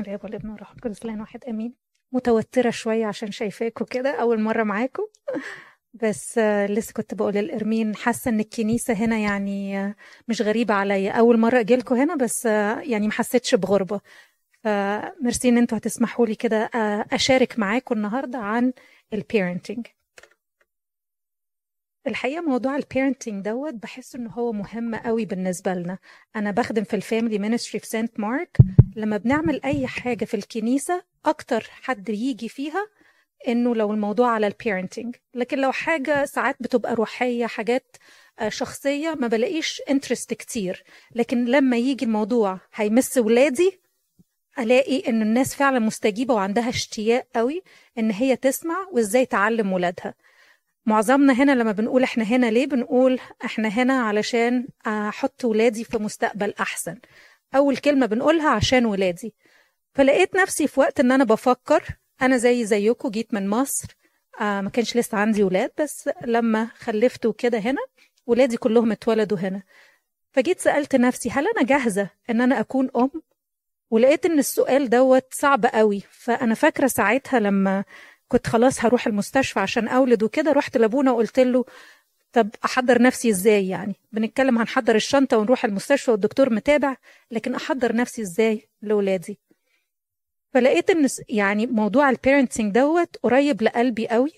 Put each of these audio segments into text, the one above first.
الاب والابن والروح القدس لأن واحد آمين. متوترة شوية عشان شايفاكوا كده أول مرة معاكم بس آه، لسه كنت بقول للإرمين حاسة إن الكنيسة هنا يعني آه، مش غريبة عليا. أول مرة اجيلكوا هنا بس آه، يعني ما حسيتش بغربة. فميرسي إن أنتوا هتسمحوا لي كده أشارك معاكم النهارده عن ال parenting الحقيقة موضوع ال parenting دوت بحس ان هو مهم قوي بالنسبة لنا. أنا بخدم في ال family ministry في Saint Mark لما بنعمل أي حاجة في الكنيسة أكتر حد يجي فيها إنه لو الموضوع على ال parenting لكن لو حاجة ساعات بتبقى روحية حاجات آه، شخصية ما بلاقيش interest كتير. لكن لما يجي الموضوع هيمس ولادي ألاقي ان الناس فعلا مستجيبة وعندها اشتياق قوي إن هي تسمع وإزاي تعلم ولادها. معظمنا هنا لما بنقول إحنا هنا ليه بنقول إحنا هنا علشان أحط ولادي في مستقبل احسن. اول كلمة بنقولها عشان ولادي. فلقيت نفسي في وقت ان أنا بفكر أنا زي زيكم جيت من مصر. آه ما كانش لسه عندي ولاد بس لما خلفت وكده هنا ولادي كلهم اتولدوا هنا. فجيت سألت نفسي هل أنا جاهزة إن أنا أكون أم؟ ولقيت إن السؤال دوت صعب قوي. فأنا فاكرة ساعتها لما كنت خلاص هروح المستشفى عشان أولد وكده رحت لأبونا وقلت له طب أحضر نفسي إزاي يعني؟ بنتكلم هنحضر الشنطة ونروح المستشفى والدكتور متابع لكن أحضر نفسي إزاي لولادي؟ فلقيت إن يعني موضوع ال parenting دوت قريب لقلبي قوي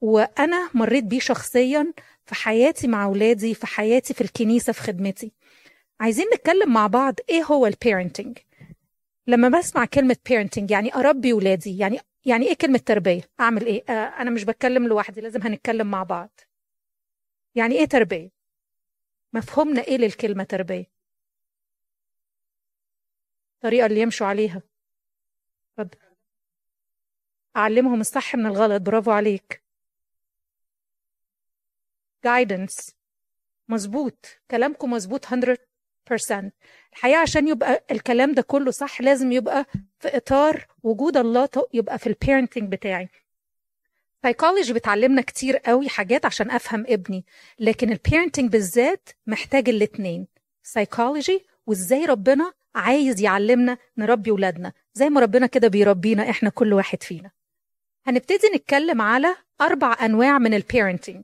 وأنا مريت بيه شخصيا في حياتي مع اولادي في حياتي في الكنيسة في خدمتي. عايزين نتكلم مع بعض إيه هو ال parenting لما بسمع كلمة parenting يعني أربي ولادي يعني يعني إيه كلمة تربية؟ أعمل إيه؟ آه أنا مش بتكلم لوحدي لازم هنتكلم مع بعض. يعني إيه تربية؟ مفهومنا إيه للكلمة تربية؟ الطريقة اللي يمشوا عليها. اتفضل أعلمهم الصح من الغلط. برافو عليك. Guidance. مظبوط. كلامكم مظبوط. 100% الحقيقة عشان يبقى الكلام ده كله صح لازم يبقى في إطار وجود الله يبقى في البيرنتنج بتاعي. سايكولوجي بتعلمنا كتير قوي حاجات عشان أفهم ابني لكن ال parenting بالذات محتاج الاتنين سايكولوجي وإزاي ربنا عايز يعلمنا نربي ولادنا. زي ما ربنا كده بيربينا إحنا كل واحد فينا. هنبتدي نتكلم على أربع أنواع من ال parenting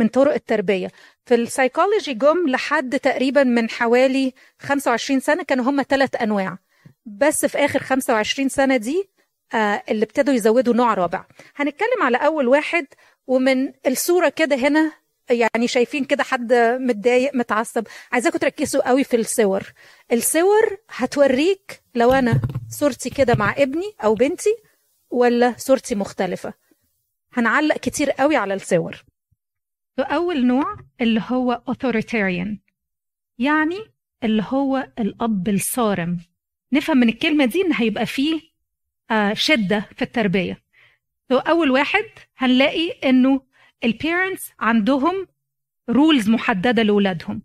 من طرق التربية. في السايكولوجي جم لحد تقريبا من حوالي 25 سنة كانوا هم ثلاث أنواع. بس في آخر 25 سنة دي آه اللي ابتدوا يزودوا نوع رابع. هنتكلم على أول واحد ومن الصورة كده هنا يعني شايفين كده حد متضايق متعصب. عايزاكم تركزوا قوي في الصور. الصور هتوريك لو أنا صورتي كده مع ابني أو بنتي ولا صورتي مختلفة. هنعلق كتير قوي على الصور. فأول نوع اللي هو authoritarian يعني اللي هو الأب الصارم. نفهم من الكلمة دي إن هيبقى فيه آه، شدة في التربية. فأول واحد هنلاقي إنه ال parents عندهم rules محددة لأولادهم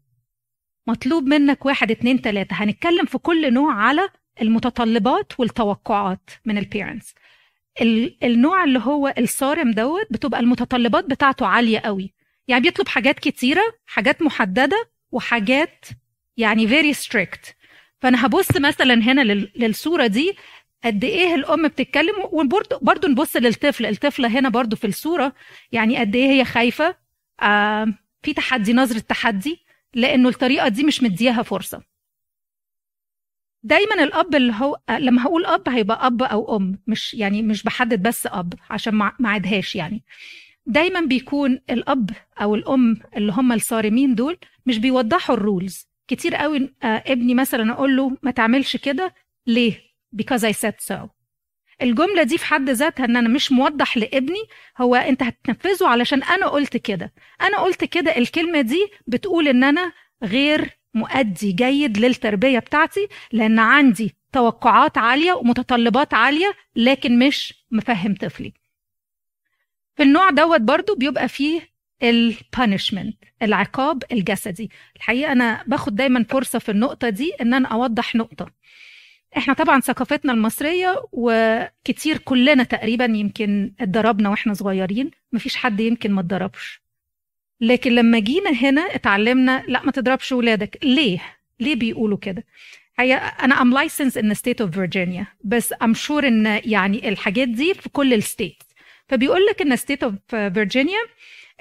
مطلوب منك واحد اتنين تلاتة. هنتكلم في كل نوع على المتطلبات والتوقعات من ال parents النوع اللي هو الصارم دوت بتبقى المتطلبات بتاعته عالية قوي. يعني بيطلب حاجات كتيرة حاجات محددة وحاجات يعني very strict. فأنا هبص مثلا هنا لل- للصورة دي قد إيه الأم بتتكلم وبرضه برضه نبص للطفل الطفله هنا برضه في الصورة يعني قد إيه هي خايفة آه في تحدي نظرة تحدي لأنه الطريقة دي مش مدياها فرصة. دايما الأب اللي هو لما هقول أب هيبقى أب أو أم مش يعني مش بحدد بس أب عشان ما اعدهاش يعني. دايما بيكون الأب أو الأم اللي هم الصارمين دول مش بيوضحوا الرولز كتير قوي آه، ابني مثلا أقول له ما تعملش كده. ليه؟ Because I said so. الجملة دي في حد ذاتها إن أنا مش موضح لابني هو أنت هتنفذه علشان أنا قلت كده. أنا قلت كده الكلمة دي بتقول إن أنا غير مؤدي جيد للتربية بتاعتي لأن عندي توقعات عالية ومتطلبات عالية لكن مش مفهم طفلي. في النوع دوت برضو بيبقى فيه ال punishment العقاب الجسدي. الحقيقة أنا باخد دايما فرصة في النقطة دي إن أنا أوضح نقطة. إحنا طبعا ثقافتنا المصرية وكتير كلنا تقريبا يمكن اتضربنا وإحنا صغيرين مفيش حد يمكن ما اتضربش. لكن لما جينا هنا اتعلمنا لا ما تضربش ولادك. ليه؟ ليه بيقولوا كده؟ هي أنا I'm licensed in state of Virginia بس I'm sure إن يعني الحاجات دي في كل ال state فبيقول لك in state of Virginia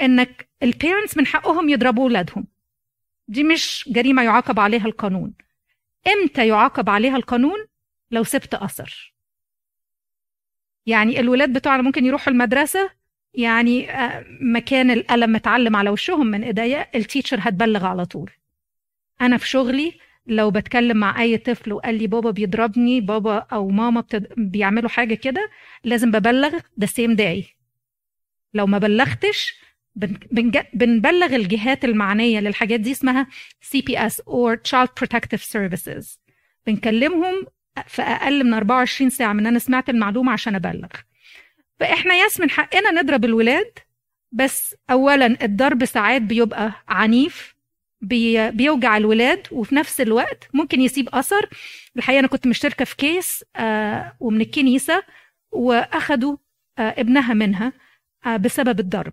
إنك ال parents من حقهم يضربوا أولادهم. دي مش جريمة يعاقب عليها القانون. إمتى يعاقب عليها القانون؟ لو سبت اثر يعني الولاد بتوعنا ممكن يروحوا المدرسة يعني آه، مكان القلم متعلم على وشهم من إيديا ال teacher هتبلغ على طول. أنا في شغلي لو بتكلم مع أي طفل وقال لي بابا بيضربني بابا أو ماما بتد... بيعملوا حاجة كده لازم ببلغ the same day لو ما بلغتش بن... بنج... بنبلغ الجهات المعنية للحاجات دي اسمها CPS اور Child Protective Services. بنكلمهم في أقل من 24 ساعة من أنا سمعت المعلومة عشان أبلغ. فإحنا yes من حقنا نضرب الولاد بس اولا الضرب ساعات بيبقى عنيف بي بيوجع الولاد وفي نفس الوقت ممكن يسيب أثر. الحقيقة أنا كنت مشتركة في case آه ومن الكنيسة وأخدوا آه ابنها منها آه بسبب الضرب.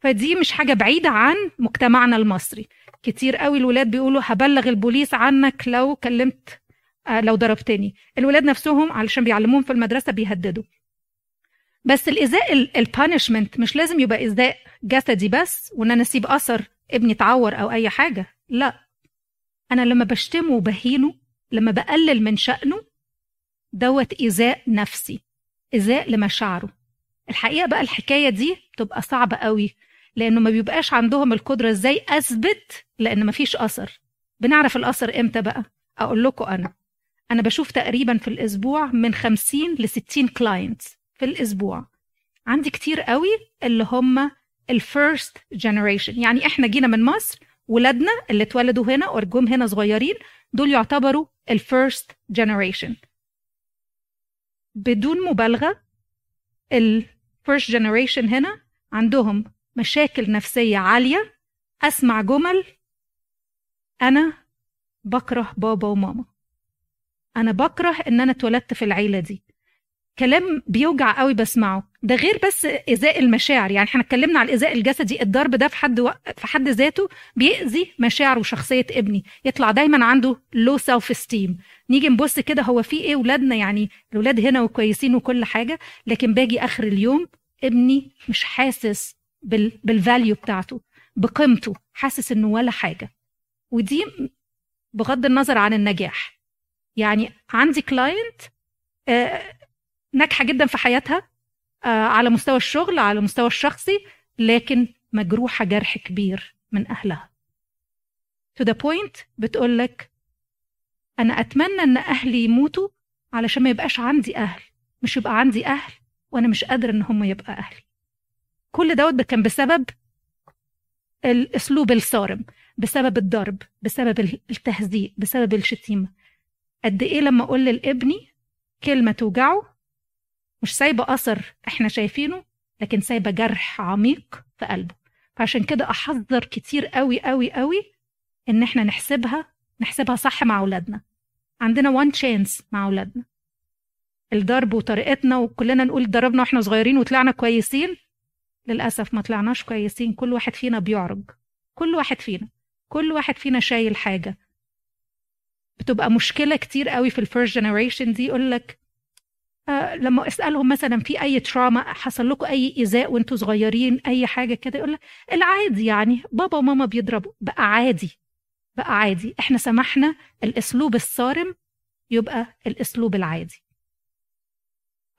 فدي مش حاجة بعيدة عن مجتمعنا المصري. كتير قوي الولاد بيقولوا هبلغ البوليس عنك لو كلمت لو ضربتني. الولاد نفسهم علشان بيعلموهم في المدرسة بيهددوا. بس الايذاء ال punishment مش لازم يبقى ايذاء جسدي بس وإن أنا أسيب أثر ابني اتعور أو أي حاجة. لا. أنا لما بشتمه وبهينه لما بقلل من شأنه دوت ايذاء نفسي ايذاء لمشاعره. الحقيقة بقى الحكاية دي بتبقى صعبة قوي لأنه ما بيبقاش عندهم القدرة إزاي أثبت لأن ما فيش أثر. بنعرف الأثر إمتى بقى؟ أقول لكم أنا. أنا بشوف تقريبا في الأسبوع من 50 ل 60 clients في الأسبوع. عندي كتير قوي اللي هم ال first generation يعني إحنا جينا من مصر ولادنا اللي اتولدوا هنا أو جم هنا صغيرين دول يعتبروا ال first generation بدون مبالغة ال first generation هنا عندهم مشاكل نفسية عالية. أسمع جمل أنا بكره بابا وماما. أنا بكره إن أنا اتولدت في العيلة دي. كلام بيوجع قوي بسمعه. ده غير بس ايذاء المشاعر يعني إحنا اتكلمنا على الايذاء الجسدي الضرب ده في حد و... في حد ذاته بيأذي مشاعر وشخصية ابني. يطلع دايما عنده low self esteem نيجي نبص كده هو في إيه ولادنا يعني الاولاد هنا وكويسين وكل حاجة لكن باجي آخر اليوم ابني مش حاسس بال... بال value بتاعته بقيمته حاسس إنه ولا حاجة. ودي بغض النظر عن النجاح. يعني عندي client آه ناجحة جدا في حياتها آه على مستوى الشغل على المستوى الشخصي لكن مجروحة جرح كبير من أهلها. To the point بتقول لك أنا أتمنى إن أهلي يموتوا علشان ما يبقاش عندي أهل مش يبقى عندي أهل وأنا مش قادر إن هم يبقى أهلي. كل دوت كان بسبب الاسلوب الصارم بسبب الضرب بسبب التهزيء بسبب الشتيمة. قد إيه لما أقول لابني كلمة توجعه مش سايبة أثر إحنا شايفينه لكن سايبة جرح عميق في قلبه. فعشان كده أحذر كتير قوي قوي قوي إن إحنا نحسبها نحسبها صح مع أولادنا. عندنا وان تشانس مع أولادنا. الضرب وطريقتنا وكلنا نقول ضربنا وإحنا صغيرين وطلعنا كويسين. للأسف ما طلعناش كويسين. كل واحد فينا بيعرج. كل واحد فينا. كل واحد فينا شايل حاجة. بتبقى مشكلة كتير قوي في ال first generation دي. يقول لك آه لما أسألهم مثلا في أي trauma حصل لكم أي ايذاء وانتوا صغيرين أي حاجة كده يقول لك العادي يعني بابا وماما بيضربوا. بقى عادي بقى عادي. إحنا سمحنا الأسلوب الصارم يبقى الأسلوب العادي.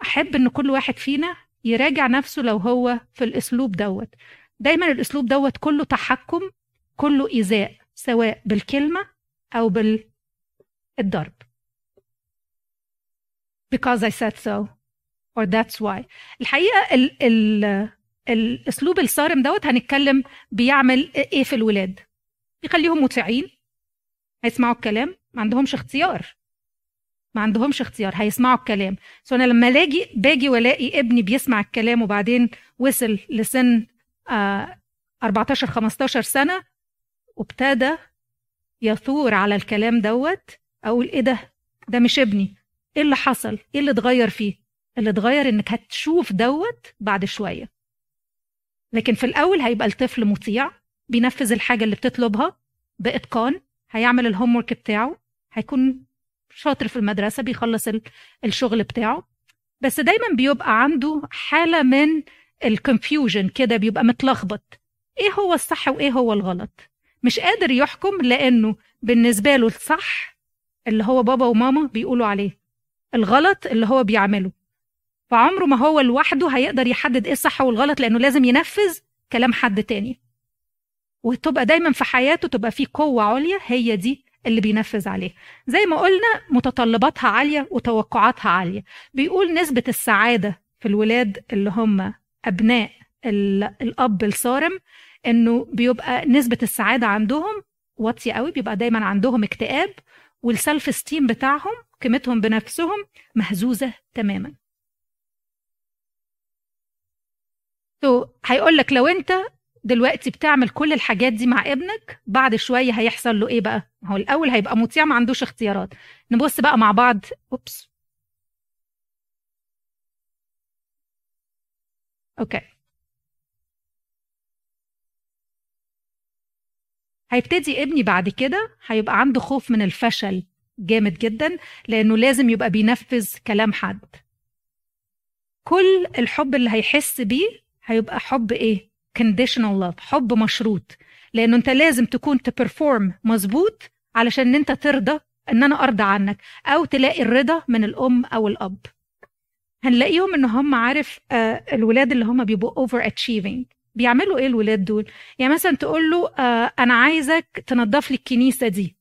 أحب إن كل واحد فينا يراجع نفسه لو هو في الأسلوب دوت. دايما الأسلوب دوت كله تحكم كله ايذاء سواء بالكلمة أو بالضرب. Because I said so or that's why. الحقيقة ال ال الأسلوب الصارم دوت هنتكلم بيعمل إيه في الولاد. يخليهم مطيعين هيسمعوا الكلام ما عندهمش اختيار. ما عندهمش اختيار هيسمعوا الكلام. سو أنا لما لاجي باجي والاقي ابني بيسمع الكلام وبعدين وصل لسن آه 14 15 سنة وابتدى يثور على الكلام دوت أقول إيه ده؟ ده مش ابني. إيه اللي حصل؟ إيه اللي اتغير فيه؟ اللي اتغير إنك هتشوف دوت بعد شوية. لكن في الأول هيبقى الطفل مطيع بينفذ الحاجة اللي بتطلبها بإتقان هيعمل الهوم ورك بتاعه هيكون شاطر في المدرسة بيخلص الشغل بتاعه. بس دايما بيبقى عنده حالة من الكونفيوجن كده بيبقى متلخبط. إيه هو الصح وإيه هو الغلط؟ مش قادر يحكم لأنه بالنسبة له الصح اللي هو بابا وماما بيقولوا عليه. الغلط اللي هو بيعمله. فعمره ما هو لوحده هيقدر يحدد إيه الصح والغلط لأنه لازم ينفذ كلام حد تاني. وتبقى دايما في حياته تبقى في قوة عليا هي دي اللي بينفذ عليه زي ما قلنا متطلباتها عالية وتوقعاتها عالية. بيقول نسبة السعادة في الولاد اللي هم أبناء الأب الصارم إنه بيبقى نسبة السعادة عندهم واطية قوي بيبقى دايما عندهم اكتئاب وال self esteem بتاعهم قيمتهم بنفسهم مهزوزة تماما. تو هيقول لك لو انت دلوقتي بتعمل كل الحاجات دي مع ابنك بعد شوية هيحصل له إيه بقى؟ هو الأول هيبقى مطيع ما عندوش اختيارات. نبص بقى مع بعض. أوبس. أوكي هيبتدي ابني بعد كده هيبقى عنده خوف من الفشل. جامد جدا لأنه لازم يبقى بينفذ كلام حد. كل الحب اللي هيحس بيه هيبقى حب إيه؟ conditional love حب مشروط. لأنه أنت لازم تكون ت perform مظبوط علشان أنت ترضى إن أنا أرضى عنك أو تلاقي الرضا من الأم أو الأب. هنلاقيهم إن هم عارف آه الولاد اللي هم بيبقوا over achieving بيعملوا إيه الولاد دول؟ يعني مثلا تقول له آه أنا عايزك تنظف لي الكنيسة دي.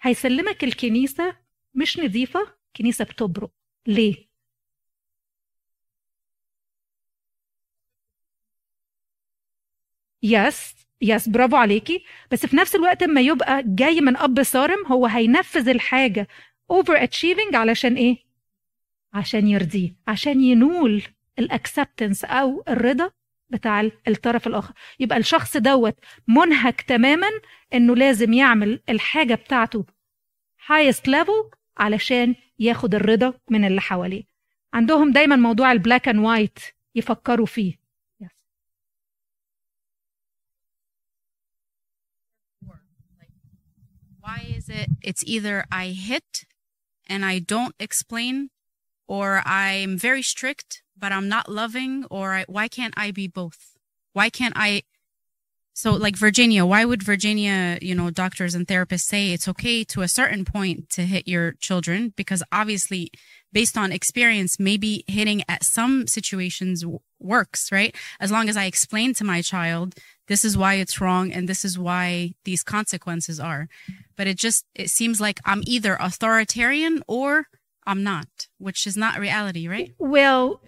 هيسلمك الكنيسة مش نظيفة كنيسة بتبرق. ليه؟ yes yes برافو عليكي. بس في نفس الوقت اما يبقى جاي من أب صارم هو هينفذ الحاجة. over achieving علشان إيه؟ عشان يرضيه عشان ينول ال acceptance أو الرضا. بتاع الطرف الآخر. يبقى الشخص دوت منهك تماما إنه لازم يعمل الحاجة بتاعته highest level علشان ياخد الرضا من اللي حواليه. عندهم دايما موضوع ال black and white يفكروا فيه. Why is it it's either I hit and I don't explain or I'm very strict but I'm not loving or I, why can't I be both? Why can't I so like Virginia, why would Virginia, you know, doctors and therapists say it's okay to a certain point to hit your children because obviously based on experience maybe hitting at some situations works, right? As long as I explain to my child this is why it's wrong and this is why these consequences are but it just it seems like i'm either authoritarian or i'm not which is not reality right well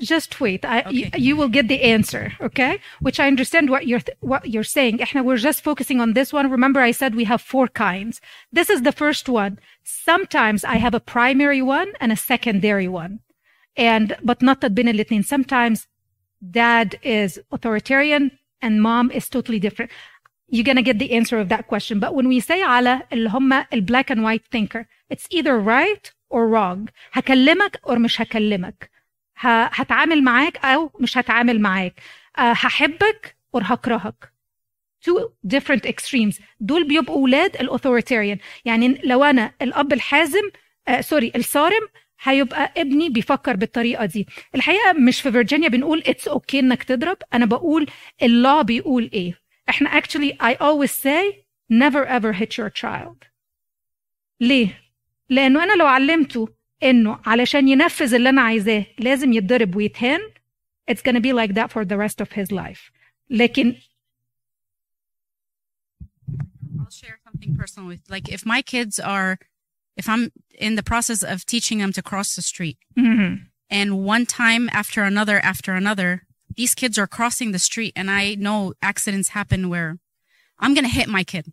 just wait I, okay. you will get the answer okay which i understand what you're what you're saying we're just focusing on this one remember i said we have four kinds this is the first one sometimes i have a primary one and a secondary one and but not تطبين الاثنين sometimes dad is authoritarian and mom is totally different you're gonna get the answer of that question but when we say على اللي هم black and white thinker it's either right or wrong هكلمك or مش هكلمك هتعامل معاك أو مش هتعامل معاك. هحبك or هكرهك. Two different extremes. دول بيبقوا ولاد ال authoritarian يعني لو أنا الأب الحازم آه sorry الصارم هيبقى ابني بيفكر بالطريقة دي. الحقيقة مش في فيرجينيا بنقول it's okay okay إنك تضرب. أنا بقول اللا بيقول إيه. إحنا actually I always say never ever hit your child. ليه؟ لأنه أنا لو علمته انه علشان ينفذ اللي انا عايزاه لازم يتضرب ويتهان it's gonna be like that for the rest of his life لكن I'll share something personal with like if my kids are if I'm in the process of teaching them to cross the street mm-hmm. and one time after another after another these kids are crossing the street and I know accidents happen where I'm going to hit my kid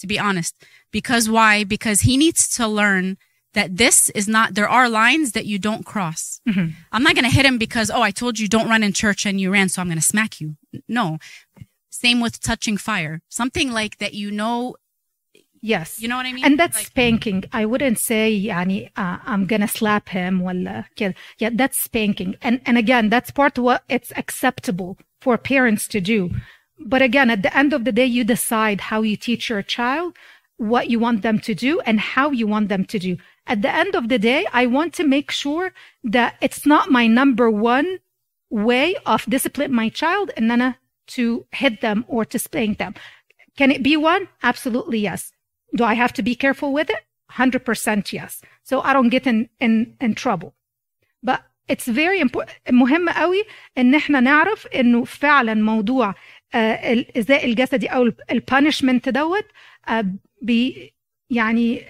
to be honest because why because he needs to learn that this is not there are lines that you don't cross mm-hmm. i'm not going to hit him because oh i told you don't run in church and you ran so i'm going to smack you no same with touching fire something like that you know Yes. You know what I mean? And that's like, spanking. I wouldn't say يعني uh, I'm gonna slap him ولا كده. Yeah, that's spanking. And and again, that's part of what it's acceptable for parents to do. But again, at the end of the day, you decide how you teach your child, what you want them to do, and how you want them to do. at the end of the day I want to make sure that it's not my number one way of discipline my child and أنا to hit them or to spank them can it be one absolutely yes do I have to be careful with it 100% yes so I don't get in in in trouble but it's very important مهم قوي ان احنا نعرف انه فعلا موضوع آه، الايذاء الجسدي او البانشمنت دوت آه، بي يعني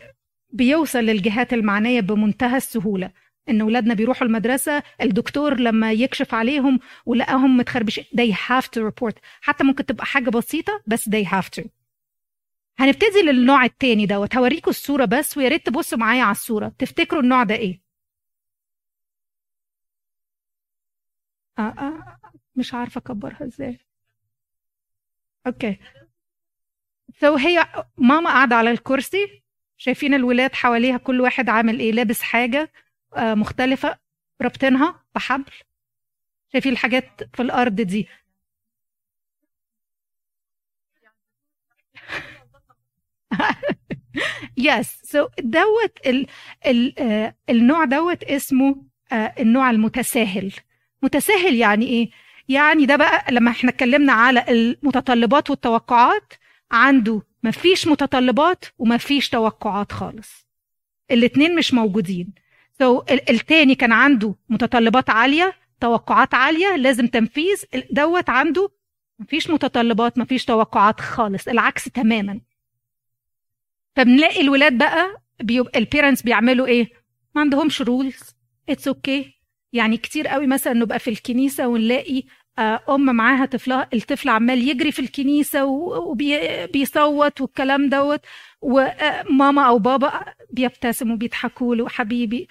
بيوصل للجهات المعنية بمنتهى السهولة. إن اولادنا بيروحوا المدرسة الدكتور لما يكشف عليهم ولقاهم متخربشين they have to report. حتى ممكن تبقى حاجة بسيطة بس they have to. هنبتدي للنوع التاني دوت. هوريكم الصورة بس ويا ريت تبصوا معايا على الصورة. تفتكروا النوع ده إيه؟ آه آه مش عارفة أكبرها إزاي. okay. so so هي ماما قاعدة على الكرسي. شايفين الولاد حواليها كل واحد عامل إيه لابس حاجة آه مختلفة رابطينها بحبل. شايفين الحاجات في الأرض دي. yes so دوت آه النوع دوت اسمه آه النوع المتساهل. متساهل يعني إيه؟ يعني ده بقى لما إحنا اتكلمنا على المتطلبات والتوقعات عنده مفيش متطلبات ومفيش توقعات خالص. الاتنين مش موجودين. so so, التاني كان عنده متطلبات عالية توقعات عالية لازم تنفيذ. دوت عنده مفيش متطلبات مفيش توقعات خالص. العكس تماما. فبنلاقي الولاد بقى بيبقى ال parents بيعملوا إيه؟ ما عندهمش rules it's okay. يعني كتير قوي مثلا نبقى في الكنيسة ونلاقي أم معاها طفلها الطفل عمال يجري في الكنيسة وبيصوت والكلام دوت وماما أو بابا بيبتسموا وبيضحكوا له حبيبي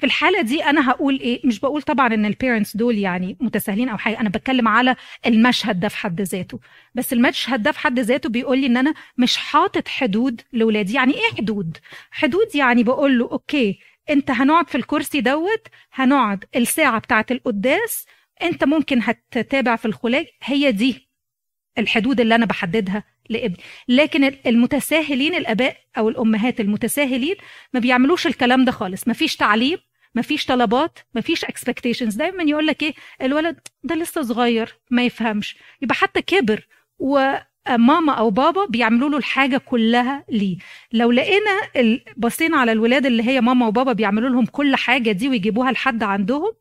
في الحالة دي أنا هقول إيه؟ مش بقول طبعا إن ال parents دول يعني متساهلين أو حاجة، أنا بتكلم على المشهد ده في حد ذاته، بس المشهد ده في حد ذاته بيقول لي إن أنا مش حاطط حدود لولادي، يعني إيه حدود؟ حدود يعني بقول له okay أنت هنقعد في الكرسي دوت هنقعد الساعة بتاعة القداس انت ممكن هتتابع في الخولاجي هي دي الحدود اللي أنا بحددها لابني. لكن المتساهلين الآباء أو الأمهات المتساهلين ما بيعملوش الكلام ده خالص. ما فيش تعليم ما فيش طلبات ما فيش expectations دايما يقول لك إيه الولد ده لسه صغير ما يفهمش. يبقى حتى كبر و ماما أو بابا بيعملوا له الحاجة كلها ليه. لو لقينا بصينا على الولاد اللي هي ماما وبابا بيعملوا لهم كل حاجة دي ويجيبوها لحد عندهم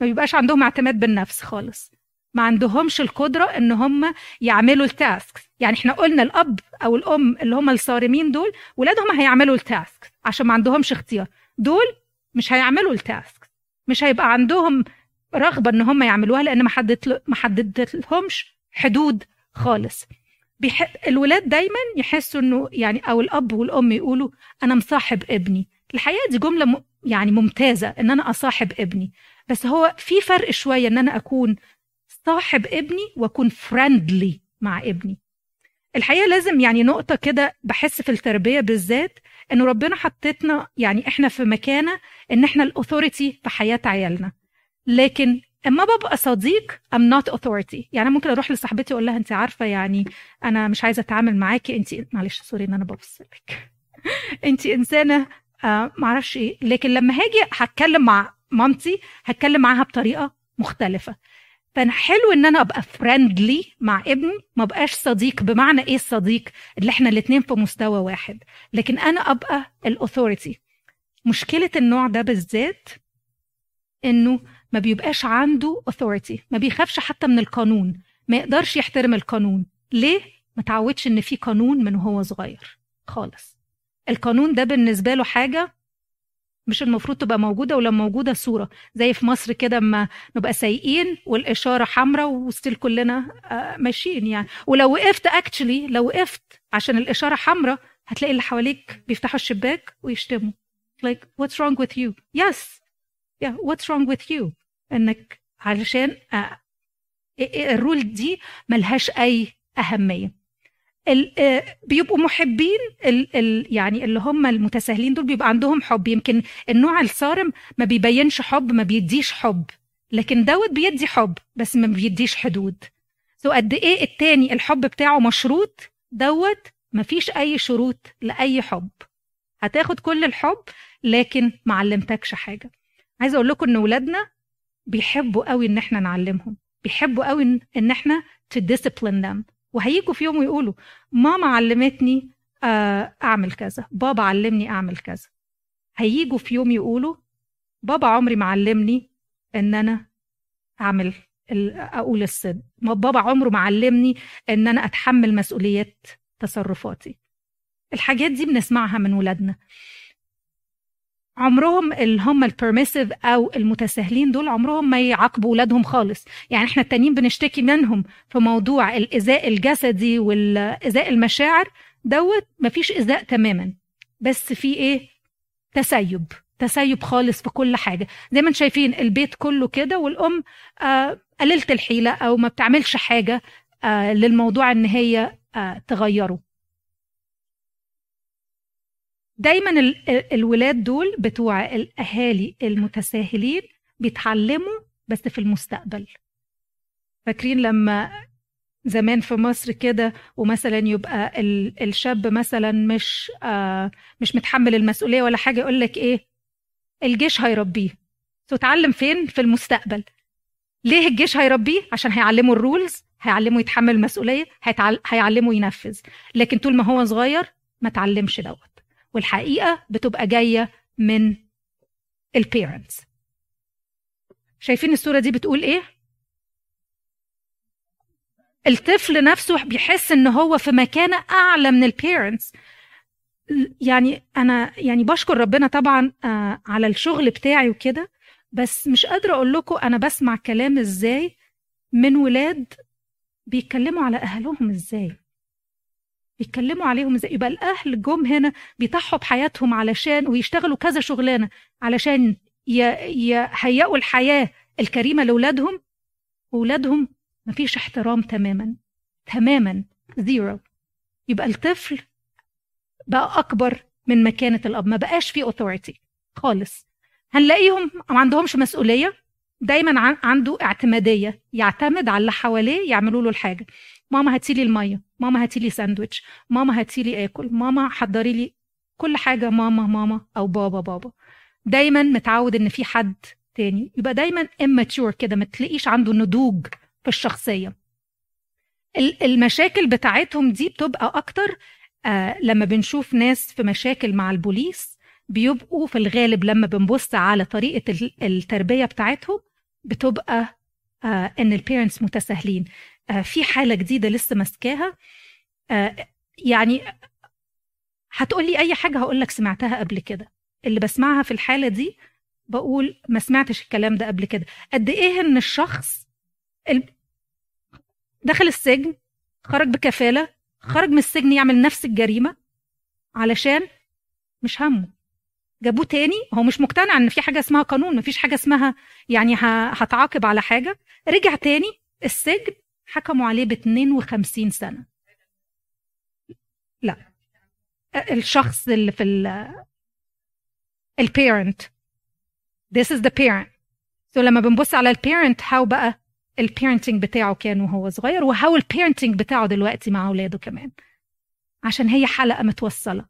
ما بيبقاش عندهم اعتماد بالنفس خالص. ما عندهمش القدرة إن هم يعملوا ال task يعني إحنا قلنا الأب أو الأم اللي هم الصارمين دول ولادهم هيعملوا ال task عشان ما عندهمش اختيار. دول مش هيعملوا ال task مش هيبقى عندهم رغبة إن هم يعملوها لأن ما حددت ما حددت لهمش حدود خالص. بيح... الولاد دايما يحسوا إنه يعني أو الأب والأم يقولوا أنا مصاحب ابني. الحقيقة دي جملة م... يعني ممتازة إن أنا أصاحب ابني. بس هو في فرق شوية إن أنا أكون صاحب ابني وأكون فريندلي مع ابني. الحقيقة لازم يعني نقطة كده بحس في التربية بالذات إنه ربنا حطتنا يعني إحنا في مكانة إن إحنا الاثوريتي في حياة عيالنا. لكن أما ببقى صديق I'm not authority. يعني ممكن أروح لصاحبتي أقول لها أنت عارفة يعني أنا مش عايزة أتعامل معاكي. أنت معلش sorry إن أنا ببص لك أنت إنسانة آه معرفش إيه. لكن لما هاجي هتكلم مع مامتي هتكلم معاها بطريقة مختلفة. فأنا حلو إن أنا أبقى friendly مع ابني ما بقاش صديق بمعنى إيه الصديق اللي إحنا الاتنين في مستوى واحد. لكن أنا أبقى ال authority مشكلة النوع ده بالذات إنه ما بيبقاش عنده authority ما بيخافش حتى من القانون ما يقدرش يحترم القانون. ليه؟ ما تعودش إن في قانون من وهو صغير خالص. القانون ده بالنسبة له حاجة مش المفروض تبقى موجودة ولو موجودة صورة. زي في مصر كده اما نبقى سايقين والإشارة حمراء وستيل كلنا ماشيين يعني. ولو وقفت اكشلي لو وقفت عشان الإشارة حمراء هتلاقي اللي حواليك بيفتحوا الشباك ويشتموا. Like what's wrong with you? Yes. Yeah what's wrong with you? إنك علشان آه الرول دي ملهاش أي أهمية. آه بيبقوا محبين ال ال يعني اللي هم المتساهلين دول بيبقى عندهم حب. يمكن النوع الصارم ما بيبينش حب ما بيديش حب. لكن دوت بيدي حب بس ما بيديش حدود. سو قد إيه التاني الحب بتاعه مشروط؟ دوت ما فيش أي شروط لأي حب. هتاخد كل الحب لكن ما علمتكش حاجة. عايزة أقول لكم إن ولادنا بيحبوا قوي إن إحنا نعلمهم. بيحبوا قوي إن- إحنا to discipline them. وهيجوا في يوم ويقولوا ماما علمتني آه، أعمل كذا. بابا علمني أعمل كذا. هيجوا في يوم يقولوا بابا عمري ما علمني إن أنا أعمل أقول الصدق بابا عمره ما علمني إن أنا أتحمل مسؤوليات تصرفاتي. الحاجات دي بنسمعها من ولادنا. عمرهم اللي هم البرميسيف أو المتساهلين دول عمرهم ما يعاقبوا ولادهم خالص. يعني إحنا التانيين بنشتكي منهم في موضوع الايذاء الجسدي والايذاء المشاعر دوت مفيش ايذاء تماما. بس في إيه؟ تسيب. تسيب خالص في كل حاجة. زي ما أنتم شايفين البيت كله كده والأم آه قليله الحيلة أو ما بتعملش حاجة آه للموضوع إن هي آه تغيره. دايما ال- ال- الولاد دول بتوع الأهالي المتساهلين بيتعلموا بس في المستقبل. فاكرين لما زمان في مصر كده ومثلا يبقى ال- الشاب مثلا مش آه مش متحمل المسؤولية ولا حاجة يقول لك إيه؟ الجيش هيربيه. تتعلم فين؟ في المستقبل. ليه الجيش هيربيه؟ عشان هيعلمه ال rules هيعلمه يتحمل المسؤولية. هيعلمه ينفذ. لكن طول ما هو صغير ما تعلمش دوت. والحقيقة بتبقى جاية من ال parents شايفين الصورة دي بتقول إيه؟ الطفل نفسه بيحس إن هو في مكانه أعلى من ال parents يعني أنا يعني بشكر ربنا طبعا آه، على الشغل بتاعي وكده بس مش قادرة أقول لكم أنا بسمع كلام إزاي من ولاد بيتكلموا على أهلهم إزاي. بيتكلموا عليهم إزاي. يبقى الأهل جم هنا بيضحوا بحياتهم علشان ويشتغلوا كذا شغلانة علشان يهيئوا الحياة الكريمة لأولادهم. وأولادهم مفيش احترام تماما تماما zero. يبقى الطفل بقى أكبر من مكانة الأب ما بقاش فيه authority خالص. هنلاقيهم ما عندهمش مسؤولية دايما عن- عنده اعتمادية يعتمد على اللي حواليه يعملوا له الحاجة. ماما هاتي لي المية. ماما هاتي لي ساندويتش ماما هاتي لي آكل ماما حضري لي كل حاجة ماما ماما أو بابا بابا. دايما متعود إن في حد تاني يبقى دايما immature كده ما تلاقيش عنده نضوج في الشخصية. ال- المشاكل بتاعتهم دي بتبقى أكتر آه لما بنشوف ناس في مشاكل مع البوليس بيبقوا في الغالب لما بنبص على طريقة ال- التربية بتاعتهم بتبقى آه إن البيرنتس متساهلين. في حالة جديدة لسه ماسكاها. آه يعني هتقولي أي حاجة هقول لك سمعتها قبل كده. اللي بسمعها في الحالة دي بقول ما سمعتش الكلام ده قبل كده. قد إيه إن الشخص ال- دخل السجن خرج بكفالة خرج من السجن يعمل نفس الجريمة علشان مش همه. جابوه تاني هو مش مقتنع إن في حاجة اسمها قانون مفيش حاجة اسمها يعني هتعاقب على حاجة. رجع تاني السجن حكموا عليه ب 52 سنة. لا. الشخص اللي في ال ال parent this is the parent. So لما بنبص على ال parent how بقى ال parenting بتاعه كان وهو صغير و how ال parenting بتاعه دلوقتي مع أولاده كمان. عشان هي حلقة متوصلة.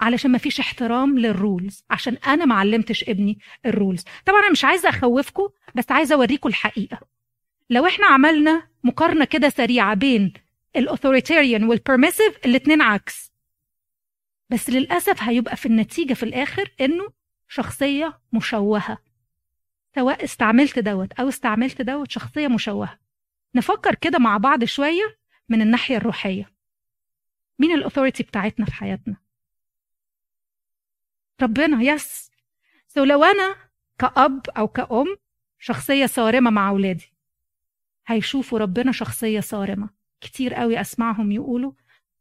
علشان ما فيش احترام لل rules عشان أنا ما علمتش ابني ال rules طبعا أنا مش عايزة اخوفكم بس عايزة اوريكم الحقيقة. لو إحنا عملنا مقارنة كده سريعة بين ال authoritarian وال permissive الاتنين عكس. بس للأسف هيبقى في النتيجة في الآخر إنه شخصية مشوهة. سواء استعملت دوت أو استعملت دوت شخصية مشوهة. نفكر كده مع بعض شوية من الناحية الروحية. مين ال authority بتاعتنا في حياتنا؟ ربنا. yes. So لو أنا كأب أو كأم شخصية صارمة مع أولادي. هيشوفوا ربنا شخصية صارمة. كتير قوي أسمعهم يقولوا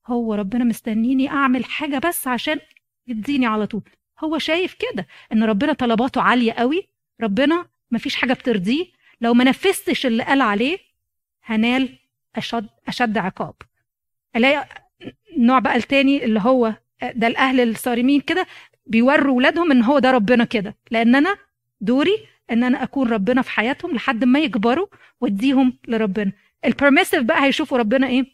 هو ربنا مستنيني أعمل حاجة بس عشان يديني على طول. هو شايف كده إن ربنا طلباته عالية قوي ربنا مفيش حاجة بترضيه. لو ما نفذتش اللي قال عليه هنال أشد أشد عقاب. ألاقي النوع بقى التاني اللي هو ده الأهل الصارمين كده بيوروا ولادهم إن هو ده ربنا كده. لأن أنا دوري إن أنا أكون ربنا في حياتهم لحد ما يكبروا وأديهم لربنا ال permissive بقى هيشوفوا ربنا إيه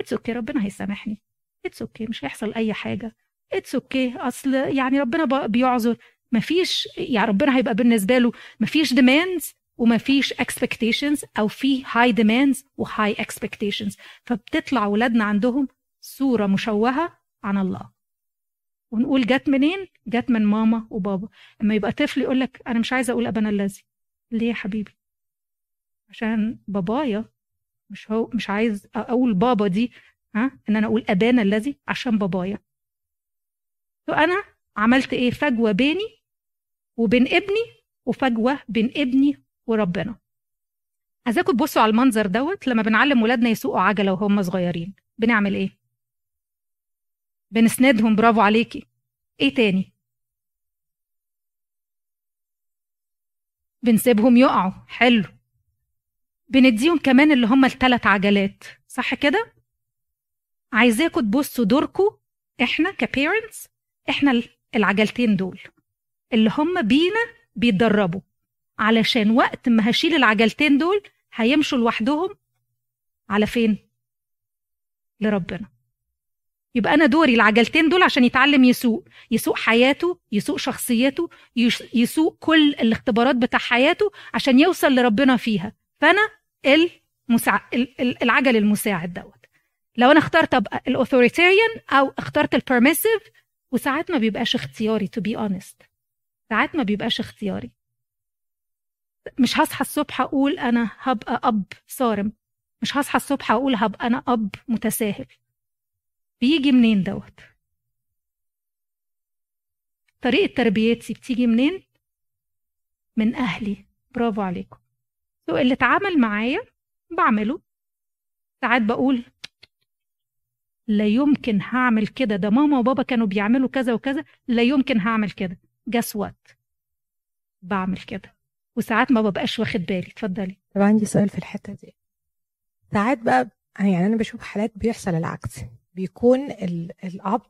it's okay. ربنا هيسامحني it's okay. مش هيحصل أي حاجة it's okay. أصل يعني ربنا بيعذر مفيش يعني ربنا هيبقى بالنسبة له مفيش demands ومفيش expectations أو في high demands و high expectations فبتطلع ولادنا عندهم صورة مشوهة عن الله ونقول جت منين؟ جت من ماما وبابا. أما يبقى طفل يقول لك أنا مش عايزة أقول أبانا الذي. ليه يا حبيبي؟ عشان بابايا مش هو مش عايز أقول بابا دي ها إن أنا أقول أبانا الذي عشان بابايا. فانا عملت إيه؟ فجوة بيني وبين ابني وفجوة بين ابني وربنا. عايزاكم تبصوا على المنظر دوت لما بنعلم ولادنا يسوقوا عجلة وهم صغيرين. بنعمل إيه؟ بنسندهم برافو عليكي. إيه تاني؟ بنسيبهم يقعوا. حلو. بنديهم كمان اللي هم الثلاث عجلات. صح كده؟ عايزاكم تبصوا دوركم إحنا كبيرنتس إحنا العجلتين دول. اللي هم بينا بيتدربوا. علشان وقت ما هشيل العجلتين دول هيمشوا لوحدهم على فين؟ لربنا. يبقى أنا دوري العجلتين دول عشان يتعلم يسوق. يسوق حياته يسوق شخصيته يسوق كل الاختبارات بتاع حياته عشان يوصل لربنا فيها. فأنا المساع... العجل المساعد دوت. لو أنا اخترت أبقى ال authoritarian أو اخترت ال permissive وساعات ما بيبقاش اختياري to be honest ساعات ما بيبقاش اختياري. مش هصحى الصبح أقول أنا هبقى أب صارم. مش هصحى الصبح أقول هبقى أنا أب متساهل. بيجي منين دوت؟ طريقة تربيتي بتيجي منين؟ من أهلي. برافو عليكم. So اللي اتعامل معايا بعمله. ساعات بقول لا يمكن هعمل كده. ده ماما وبابا كانوا بيعملوا كذا وكذا. لا يمكن هعمل كده. guess what بعمل كده. وساعات ما ببقاش واخد بالي. اتفضلي. طب عندي سؤال في الحتة دي. ساعات بقى يعني أنا بشوف حالات بيحصل العكس. بيكون ال... الأب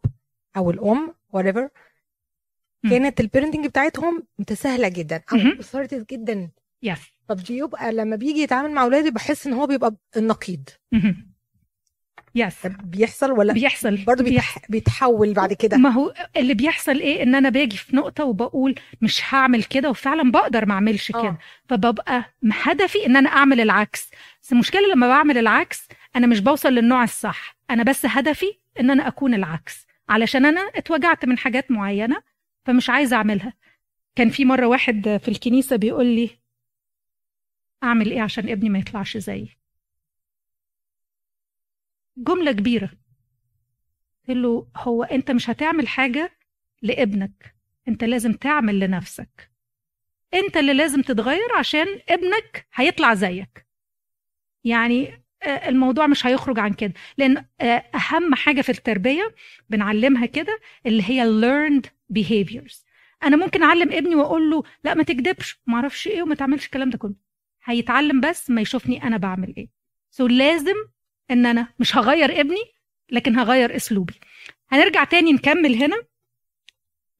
أو الأم whatever كانت ال parenting بتاعتهم متساهلة جدا. أو assertive جدا. yes طب بيبقى لما بيجي يتعامل مع أولاده بحس إن هو بيبقى النقيض. yes بيحصل ولا؟ بيحصل. برضه بيتح... بيتحول بعد كده. ما هو اللي بيحصل إيه؟ إن أنا باجي في نقطة وبقول مش هعمل كده وفعلا بقدر ما أعملش كده. فببقى هدفي إن أنا أعمل العكس. بس المشكلة لما بعمل العكس أنا مش بوصل للنوع الصح. أنا بس هدفي إن أنا أكون العكس. علشان أنا اتوجعت من حاجات معينة فمش عايزة أعملها. كان في مرة واحد في الكنيسة بيقول لي أعمل إيه عشان ابني ما يطلعش زيي؟ جملة كبيرة. قلت له هو أنت مش هتعمل حاجة لابنك. أنت لازم تعمل لنفسك. أنت اللي لازم تتغير عشان ابنك هيطلع زيك. يعني الموضوع مش هيخرج عن كده. لأن أهم حاجة في التربية بنعلمها كده اللي هي learned behaviors. أنا ممكن أعلم ابني وأقول له لا ما تكذبش ما أعرفش إيه وما تعملش الكلام ده كله. هيتعلم بس ما يشوفني أنا بعمل إيه. so لازم إن أنا مش هغير ابني لكن هغير أسلوبي. هنرجع تاني نكمل هنا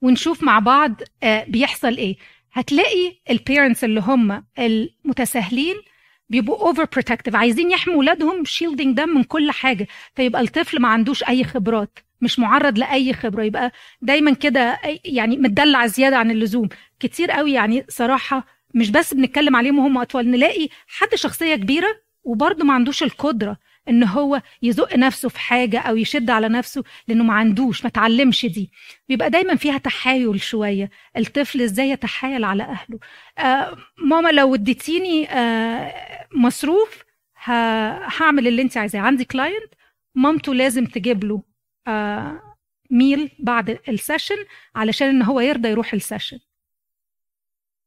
ونشوف مع بعض بيحصل إيه. هتلاقي ال parents اللي هم المتساهلين بيبقوا over protective عايزين يحموا ولادهم shielding ده من كل حاجة. فيبقى الطفل ما عندوش أي خبرات مش معرض لأي خبرة يبقى دايما كده يعني متدلع زيادة عن اللزوم. كتير قوي يعني صراحة مش بس بنتكلم عليهم وهم أطفال نلاقي حد شخصية كبيرة وبرضه ما عندوش القدرة إن هو يزق نفسه في حاجة أو يشد على نفسه لأنه ما عندوش ما اتعلمش دي. بيبقى دايما فيها تحايل شوية. الطفل إزاي يتحايل على أهله؟ آه ماما لو اديتيني آه مصروف هعمل اللي انت عايزاه. عندي client مامته لازم تجيب له آه meal بعد ال session علشان إن هو يرضى يروح ال session.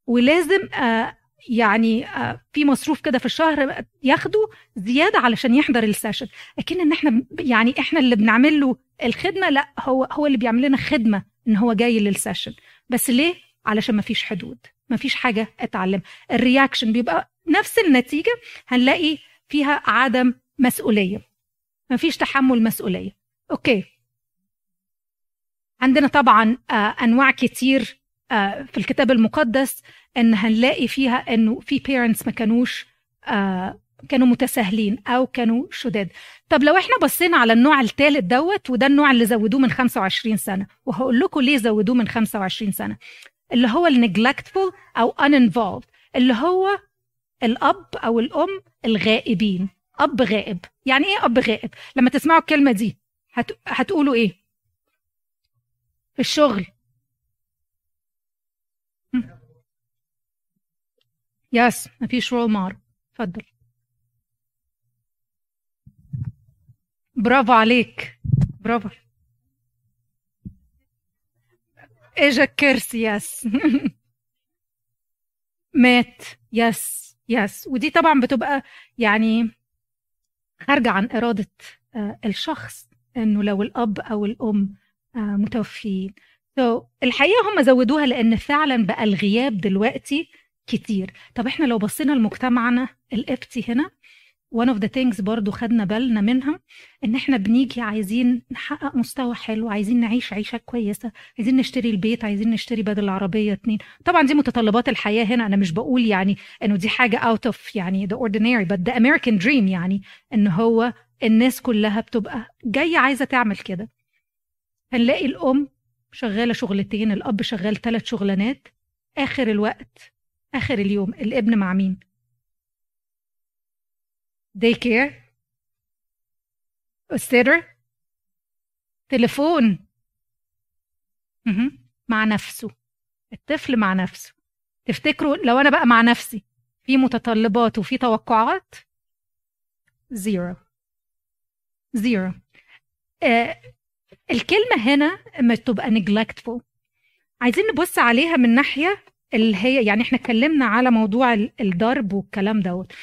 ولازم آه يعني في مصروف كده في الشهر ياخده زيادة علشان يحضر ال session. لكن إن إحنا يعني إحنا اللي بنعمل له الخدمة لا هو هو اللي بيعمل لنا خدمة إن هو جاي لل session. بس ليه؟ علشان ما فيش حدود ما فيش حاجة اتعلم. ال reaction بيبقى نفس النتيجة هنلاقي فيها عدم مسؤولية. ما فيش تحمل مسؤولية. okay. عندنا طبعا أنواع كتير في الكتاب المقدس إن هنلاقي فيها إنه في parents ما كانوش كانوا متساهلين أو كانوا شداد. طب لو إحنا بصينا على النوع الثالث دوت وده النوع اللي زودوه من 25 سنة وهقول لكم ليه زودوه من 25 سنة. اللي هو ال neglectful أو uninvolved اللي هو الأب أو الأم الغائبين. أب غائب. يعني إيه أب غائب؟ لما تسمعوا الكلمة دي هت... هتقولوا إيه؟ في الشغل. yes مفيش role model اتفضل. برافو عليك. برافو. اجا كرسي yes مات. يس يس ودي طبعا بتبقى يعني خارجة عن إرادة آه، الشخص إنه لو الأب أو الأم آه، متوفيين. So, الحقيقة هم زودوها لأن فعلا بقى الغياب دلوقتي كتير. طب إحنا لو بصينا لمجتمعنا القبطي هنا one of the things برضو خدنا بالنا منها إن إحنا بنيجي عايزين نحقق مستوى حلو عايزين نعيش عيشة كويسة عايزين نشتري البيت عايزين نشتري بدل العربية اتنين. طبعا دي متطلبات الحياة هنا أنا مش بقول يعني إنه دي حاجة out of يعني the ordinary but the American dream يعني إن هو الناس كلها بتبقى جاية عايزة تعمل كده. هنلاقي الأم شغالة شغلتين الأب شغال ثلاث شغلانات آخر الوقت آخر اليوم الابن مع مين؟ داي كير استر تليفون. مع نفسه. الطفل مع نفسه. تفتكروا لو أنا بقى مع نفسي في متطلبات وفي توقعات؟ zero zero آه الكلمة هنا لما تبقى neglectful. عايزين نبص عليها من ناحية اللي هي يعني إحنا اتكلمنا على موضوع الضرب والكلام دوت.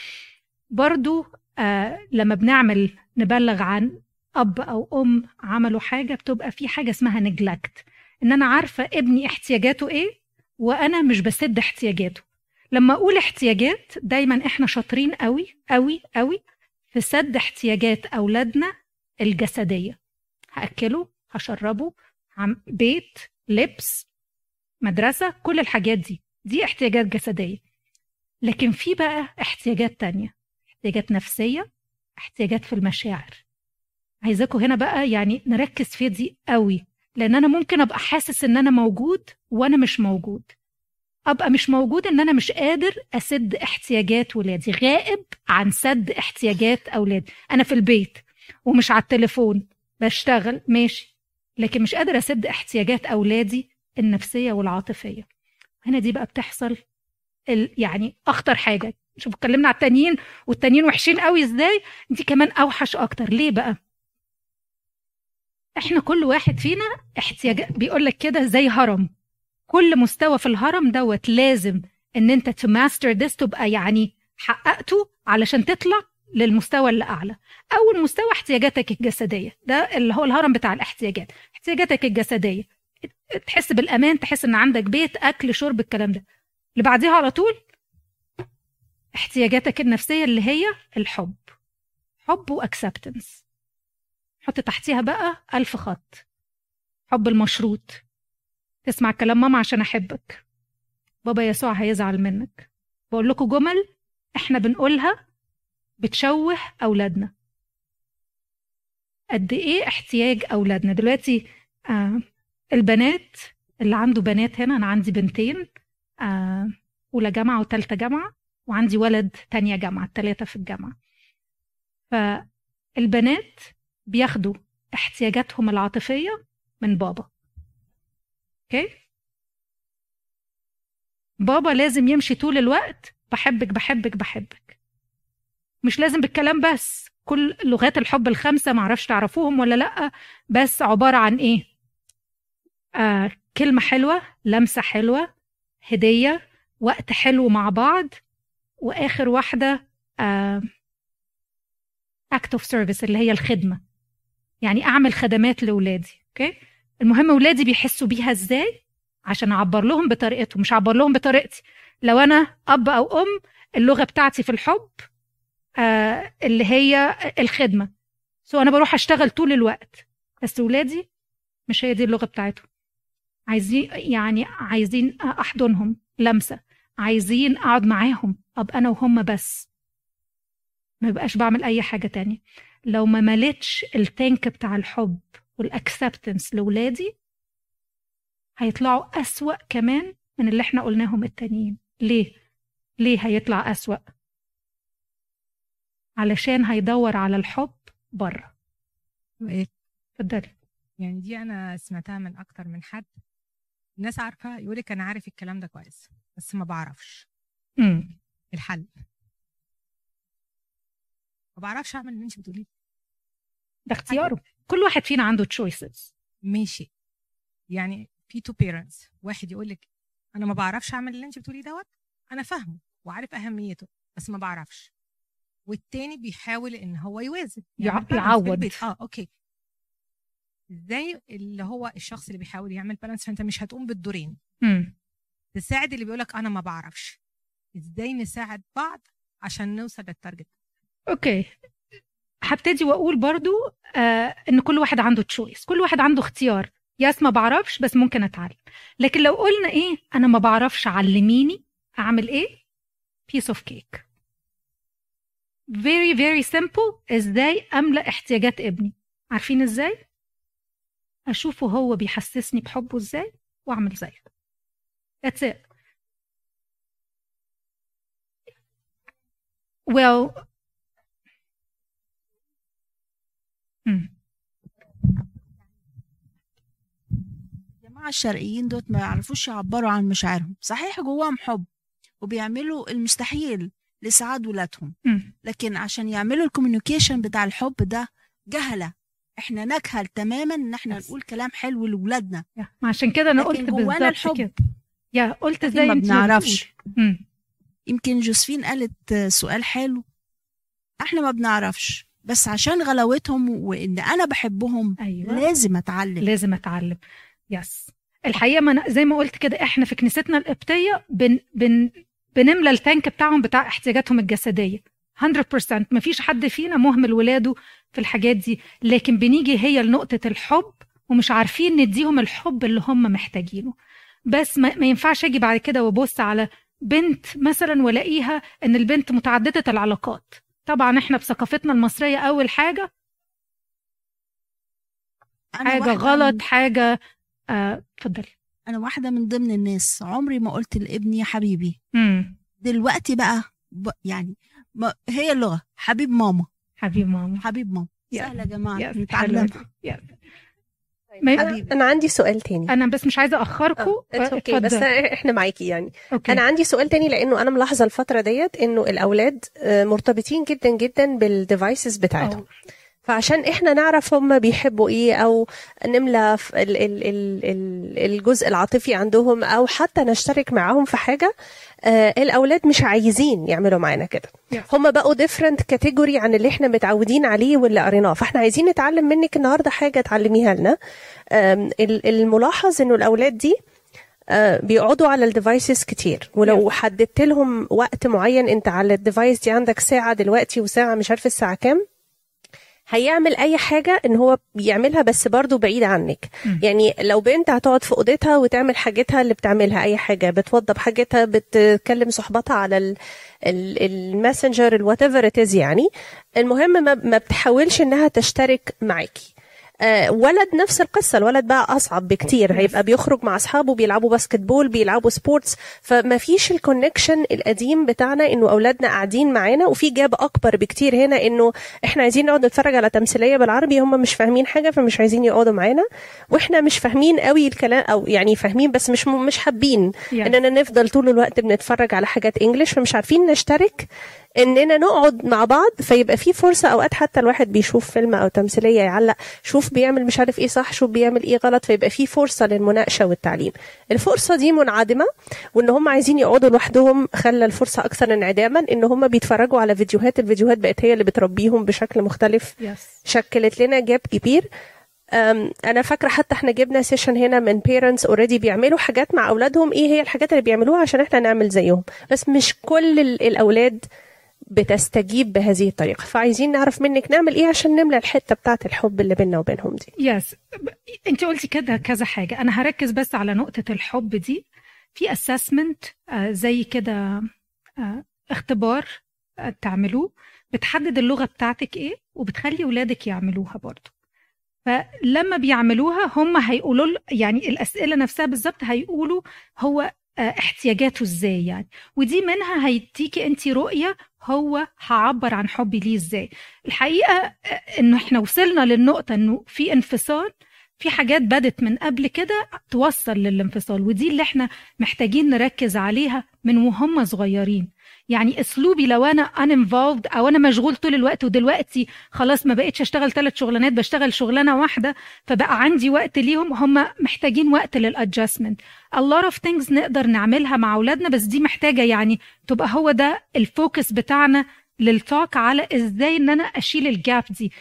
برضو آه لما بنعمل نبلغ عن أب أو أم عملوا حاجة بتبقى في حاجة اسمها نجلكت إن أنا عارفة ابني احتياجاته إيه وأنا مش بسد احتياجاته. لما أقول احتياجات دايما إحنا شاطرين قوي قوي قوي في سد احتياجات أولادنا الجسدية. هأكله هشربه بيت لبس مدرسة كل الحاجات دي دي احتياجات جسدية. لكن في بقى احتياجات تانية احتياجات نفسية احتياجات في المشاعر. عايزاكم هنا بقى يعني نركز في دي قوي لأن أنا ممكن أبقى حاسس إن أنا موجود وأنا مش موجود. أبقى مش موجود إن أنا مش قادر أسد احتياجات ولادي. غائب عن سد احتياجات أولادي. أنا في البيت ومش على التليفون بشتغل ماشي. لكن مش قادر أسد احتياجات أولادي النفسية والعاطفية. هنا دي بقى بتحصل ال... يعني أخطر حاجة. شوف اتكلمنا على التانيين والتانيين وحشين قوي إزاي؟ دي كمان أوحش أكتر. ليه بقى؟ إحنا كل واحد فينا احتياج بيقول لك كده زي هرم. كل مستوى في الهرم دوت لازم إن أنت تماستر this تبقى يعني حققته علشان تطلع للمستوى اللي أعلى. أول مستوى احتياجاتك الجسدية. ده اللي هو الهرم بتاع الاحتياجات. احتياجاتك الجسدية. تحس بالأمان تحس إن عندك بيت أكل شرب الكلام ده. اللي بعديها على طول احتياجاتك النفسية اللي هي الحب. حب واكسبتنس حط تحتيها بقى ألف خط. حب المشروط. تسمع كلام ماما عشان أحبك. بابا يسوع هيزعل منك. بقول لكم جمل إحنا بنقولها بتشوه أولادنا. قد إيه احتياج أولادنا؟ دلوقتي آه البنات اللي عنده بنات هنا أنا عندي بنتين آه أولى جامعة وتالتة جامعة وعندي ولد تانية جامعة التلاتة في الجامعة. فالبنات بياخدوا احتياجاتهم العاطفية من بابا. أوكي؟ بابا لازم يمشي طول الوقت بحبك بحبك بحبك. مش لازم بالكلام بس كل لغات الحب الخمسة معرفش تعرفوهم ولا لأ بس عبارة عن إيه؟ آه كلمة حلوة لمسة حلوة هدية وقت حلو مع بعض وآخر واحدة آه act of service اللي هي الخدمة. يعني أعمل خدمات لأولادي أوكي المهم ولادي بيحسوا بيها إزاي؟ عشان أعبر لهم بطريقتهم مش أعبر لهم بطريقتي. لو أنا أب أو أم اللغة بتاعتي في الحب آه اللي هي الخدمة. so أنا بروح أشتغل طول الوقت. بس ولادي مش هي دي اللغة بتاعتهم. عايزين يعني عايزين أحضنهم لمسة عايزين أقعد معاهم أبقى أنا وهم بس. ما بقاش بعمل أي حاجة تانية. لو ما مليتش ال tank بتاع الحب وال acceptance لاولادي هيطلعوا أسوأ كمان من اللي إحنا قلناهم التانيين. ليه؟ ليه هيطلع أسوأ؟ علشان هيدور على الحب بره. إيه؟ اتفضلي. يعني دي أنا سمعتها من أكتر من حد. الناس عارفة يقولك أنا عارف الكلام ده كويس بس ما بعرفش. امم الحل. ما بعرفش أعمل اللي أنت بتقوليه. ده اختياره. كل واحد فينا عنده choices ماشي. يعني في two parents واحد يقول لك أنا ما بعرفش أعمل اللي أنت بتقوليه دوت أنا فاهمه وعارف أهميته بس ما بعرفش. والتاني بيحاول إن هو يوازن. يع- balance في يعوض. آه okay. إزاي اللي هو الشخص اللي بيحاول يعمل balance فأنت مش هتقوم بالدورين. تساعد اللي بيقولك أنا ما بعرفش. إزاي نساعد بعض عشان نوصل لل target okay. هبتدي وأقول برضو آه إن كل واحد عنده choice كل واحد عنده اختيار. yes ما بعرفش بس ممكن أتعلم. لكن لو قلنا إيه أنا ما بعرفش علميني أعمل إيه؟ Piece of cake. Very very simple. إزاي أملأ احتياجات ابني؟ عارفين إزاي؟ أشوفه هو بيحسسني بحبه إزاي وأعمل زيه. That's it. Well مم. الجماعة الشرقيين دوت ما يعرفوش يعبروا عن مشاعرهم. صحيح جواهم حب وبيعملوا المستحيل لسعاد ولادهم. لكن عشان يعملوا الكوميونيكيشن بتاع الحب ده جهلة. إحنا نجهل تماما إن إحنا بس. نقول كلام حلو ما عشان كده أنا قلت بالظبط. كده. يا قلت إزاي ما بنعرفش. يمكن جوزفين قالت سؤال حلو. إحنا ما بنعرفش. بس عشان غلاوتهم وإن أنا بحبهم أيوه. لازم أتعلم. لازم أتعلم. يس الحقيقة ما أنا زي ما قلت كده إحنا في كنيستنا القبطية بن بن بنملى التانك بتاعهم بتاع احتياجاتهم الجسدية. 100% ما فيش حد فينا مهمل ولاده في الحاجات دي لكن بنيجي هي لنقطة الحب ومش عارفين نديهم الحب اللي هم محتاجينه. بس ما, ما ينفعش أجي بعد كده وأبص على بنت مثلا وألاقيها إن البنت متعددة العلاقات. طبعا إحنا بثقافتنا المصرية أول حاجة حاجة غلط من- حاجة آه، اتفضلي أنا واحدة من ضمن الناس عمري ما قلت لابني يا حبيبي. امم دلوقتي بقى ب... يعني ما هي اللغة حبيب ماما. حبيب ماما. حبيب ماما. سهلة يا جماعة. نتعلم. حبيبي. أنا عندي سؤال تاني. أنا بس مش عايزة اخركم it's okay بس إحنا معاكي يعني. okay. أنا عندي سؤال تاني لأنه أنا ملاحظة الفترة ديت إنه الأولاد آه، مرتبطين جدا جدا بال devices بتاعتهم. فعشان إحنا نعرف هم بيحبوا إيه أو نملى ف- ال- ال- ال- ال- الجزء العاطفي عندهم أو حتى نشترك معاهم في حاجة آه، الأولاد مش عايزين يعملوا معانا كده. Yes. هم بقوا different category عن اللي إحنا متعودين عليه واللي قريناه. فإحنا عايزين نتعلم منك النهارده حاجة تعلميها لنا. الملاحظ إنه الأولاد دي آه، بيقعدوا على ال devices كتير. ولو حددت لهم وقت معين أنت على ال device دي عندك ساعة دلوقتي وساعة مش عارفه الساعة كام؟ هيعمل أي حاجة إن هو بيعملها بس برضه بعيد عنك. مم. يعني لو بنت هتقعد في أوضتها وتعمل حاجتها اللي بتعملها أي حاجة بتوضب حاجتها بتكلم صحباتها على ال- ال- ال Messenger ال whatever يعني. المهم ما, بتحاولش إنها تشترك معاكي. ولد نفس القصة. الولد بقى أصعب بكتير. هيبقى بيخرج مع أصحابه بيلعبوا basketball بيلعبوا sports فما فيش ال connection القديم بتاعنا إنه أولادنا قاعدين معانا وفي gap أكبر بكتير هنا إنه إحنا عايزين نقعد نتفرج على تمثيلية بالعربي هم مش فاهمين حاجة فمش عايزين يقعدوا معانا. وإحنا مش فاهمين قوي الكلام أو يعني فاهمين بس مش مش حابين. إننا نفضل طول الوقت بنتفرج على حاجات انجلش فمش عارفين نشترك. إننا نقعد مع بعض فيبقى في فرصة أوقات حتى الواحد بيشوف فيلم أو تمثيلية يعلق شوف بيعمل مش عارف إيه صح شوف بيعمل إيه غلط فيبقى في فرصة للمناقشة والتعليم. الفرصة دي منعدمة وإن هم عايزين يقعدوا لوحدهم خلى الفرصة أكثر انعداما إن هم بيتفرجوا على فيديوهات الفيديوهات بقت هي اللي بتربيهم بشكل مختلف. يس شكلت لنا جاب كبير. أنا فاكرة حتى إحنا جبنا session هنا من parents already بيعملوا حاجات مع أولادهم. إيه هي الحاجات اللي بيعملوها؟ عشان إحنا نعمل زيهم. بس مش كل ال- الأولاد بتستجيب بهذه الطريقة. فعايزين نعرف منك نعمل إيه عشان نملى الحتة بتاعه الحب اللي بيننا وبينهم دي. yes أنت قلتي كده كذا حاجة. أنا هركز بس على نقطة الحب دي. في assessment زي كده آه، اختبار آه، تعملوه. بتحدد اللغة بتاعتك إيه وبتخلي ولادك يعملوها برضو. فلما بيعملوها هم هيقولوا يعني الأسئلة نفسها بالظبط هيقولوا هو آه، احتياجاته إزاي يعني. ودي منها هيديكي أنت رؤية هو هعبر عن حبي ليه إزاي. الحقيقة إنه إحنا وصلنا للنقطة إنه في انفصال في حاجات بدت من قبل كده توصل للانفصال ودي اللي إحنا محتاجين نركز عليها من وهم صغيرين. يعني اسلوبي لو أنا uninvolved أو أنا مشغول طول الوقت ودلوقتي خلاص ما بقتش أشتغل ثلاث شغلانات بشتغل شغلانة واحدة فبقى عندي وقت ليهم هم محتاجين وقت لل adjustment a lot of things نقدر نعملها مع أولادنا بس دي محتاجة يعني تبقى هو ده ال focus بتاعنا لل talk على إزاي إن أنا أشيل ال gap دي.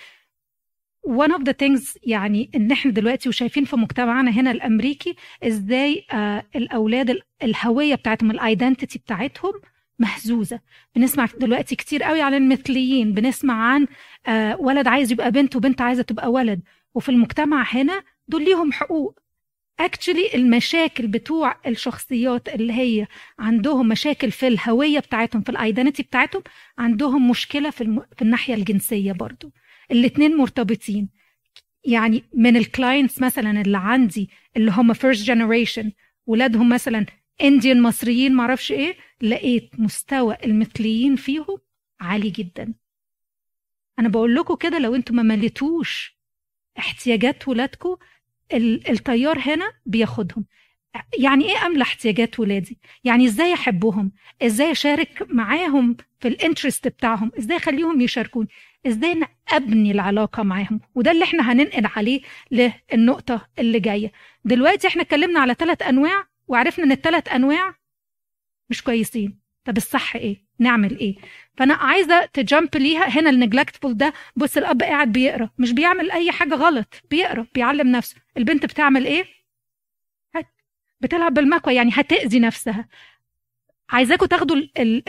One of the things يعني إن إحنا دلوقتي وشايفين في مجتمعنا هنا الأمريكي إزاي آه الأولاد ال- الهوية بتاعتهم ال identity بتاعتهم مهزوزه بنسمع دلوقتي كتير قوي عن المثليين بنسمع عن آه ولد عايز يبقى بنت وبنت عايزة تبقى ولد. وفي المجتمع هنا دول ليهم حقوق. actually المشاكل بتوع الشخصيات اللي هي عندهم مشاكل في الهوية بتاعتهم في ال identity بتاعتهم عندهم مشكلة في, الم... في الناحية الجنسية برضو. الاتنين مرتبطين. يعني من ال clients مثلا اللي عندي اللي هم first generation ولادهم مثلا Indian مصريين معرفش إيه لقيت مستوى المثليين فيهم عالي جدا. أنا بقول لكم كده لو أنتم ما مليتوش احتياجات ولادكم ال- التيار هنا بياخدهم. يعني إيه أملى احتياجات ولادي؟ يعني إزاي أحبهم؟ إزاي أشارك معاهم في الانترست بتاعهم؟ إزاي أخليهم يشاركوني؟ إزاي ابني العلاقة معاهم؟ وده اللي إحنا هننقل عليه للنقطة اللي جاية. دلوقتي إحنا اتكلمنا على ثلاث أنواع وعرفنا إن الثلاث أنواع مش كويسين. طب الصح إيه؟ نعمل إيه؟ فأنا عايزة تجامب ليها هنا ال neglectful ده. بص الأب قاعد بيقرأ مش بيعمل أي حاجة غلط بيقرأ بيعلم نفسه. البنت بتعمل إيه؟ بتلعب بالمكوى يعني هتأذي نفسها. عايزاكم تاخدوا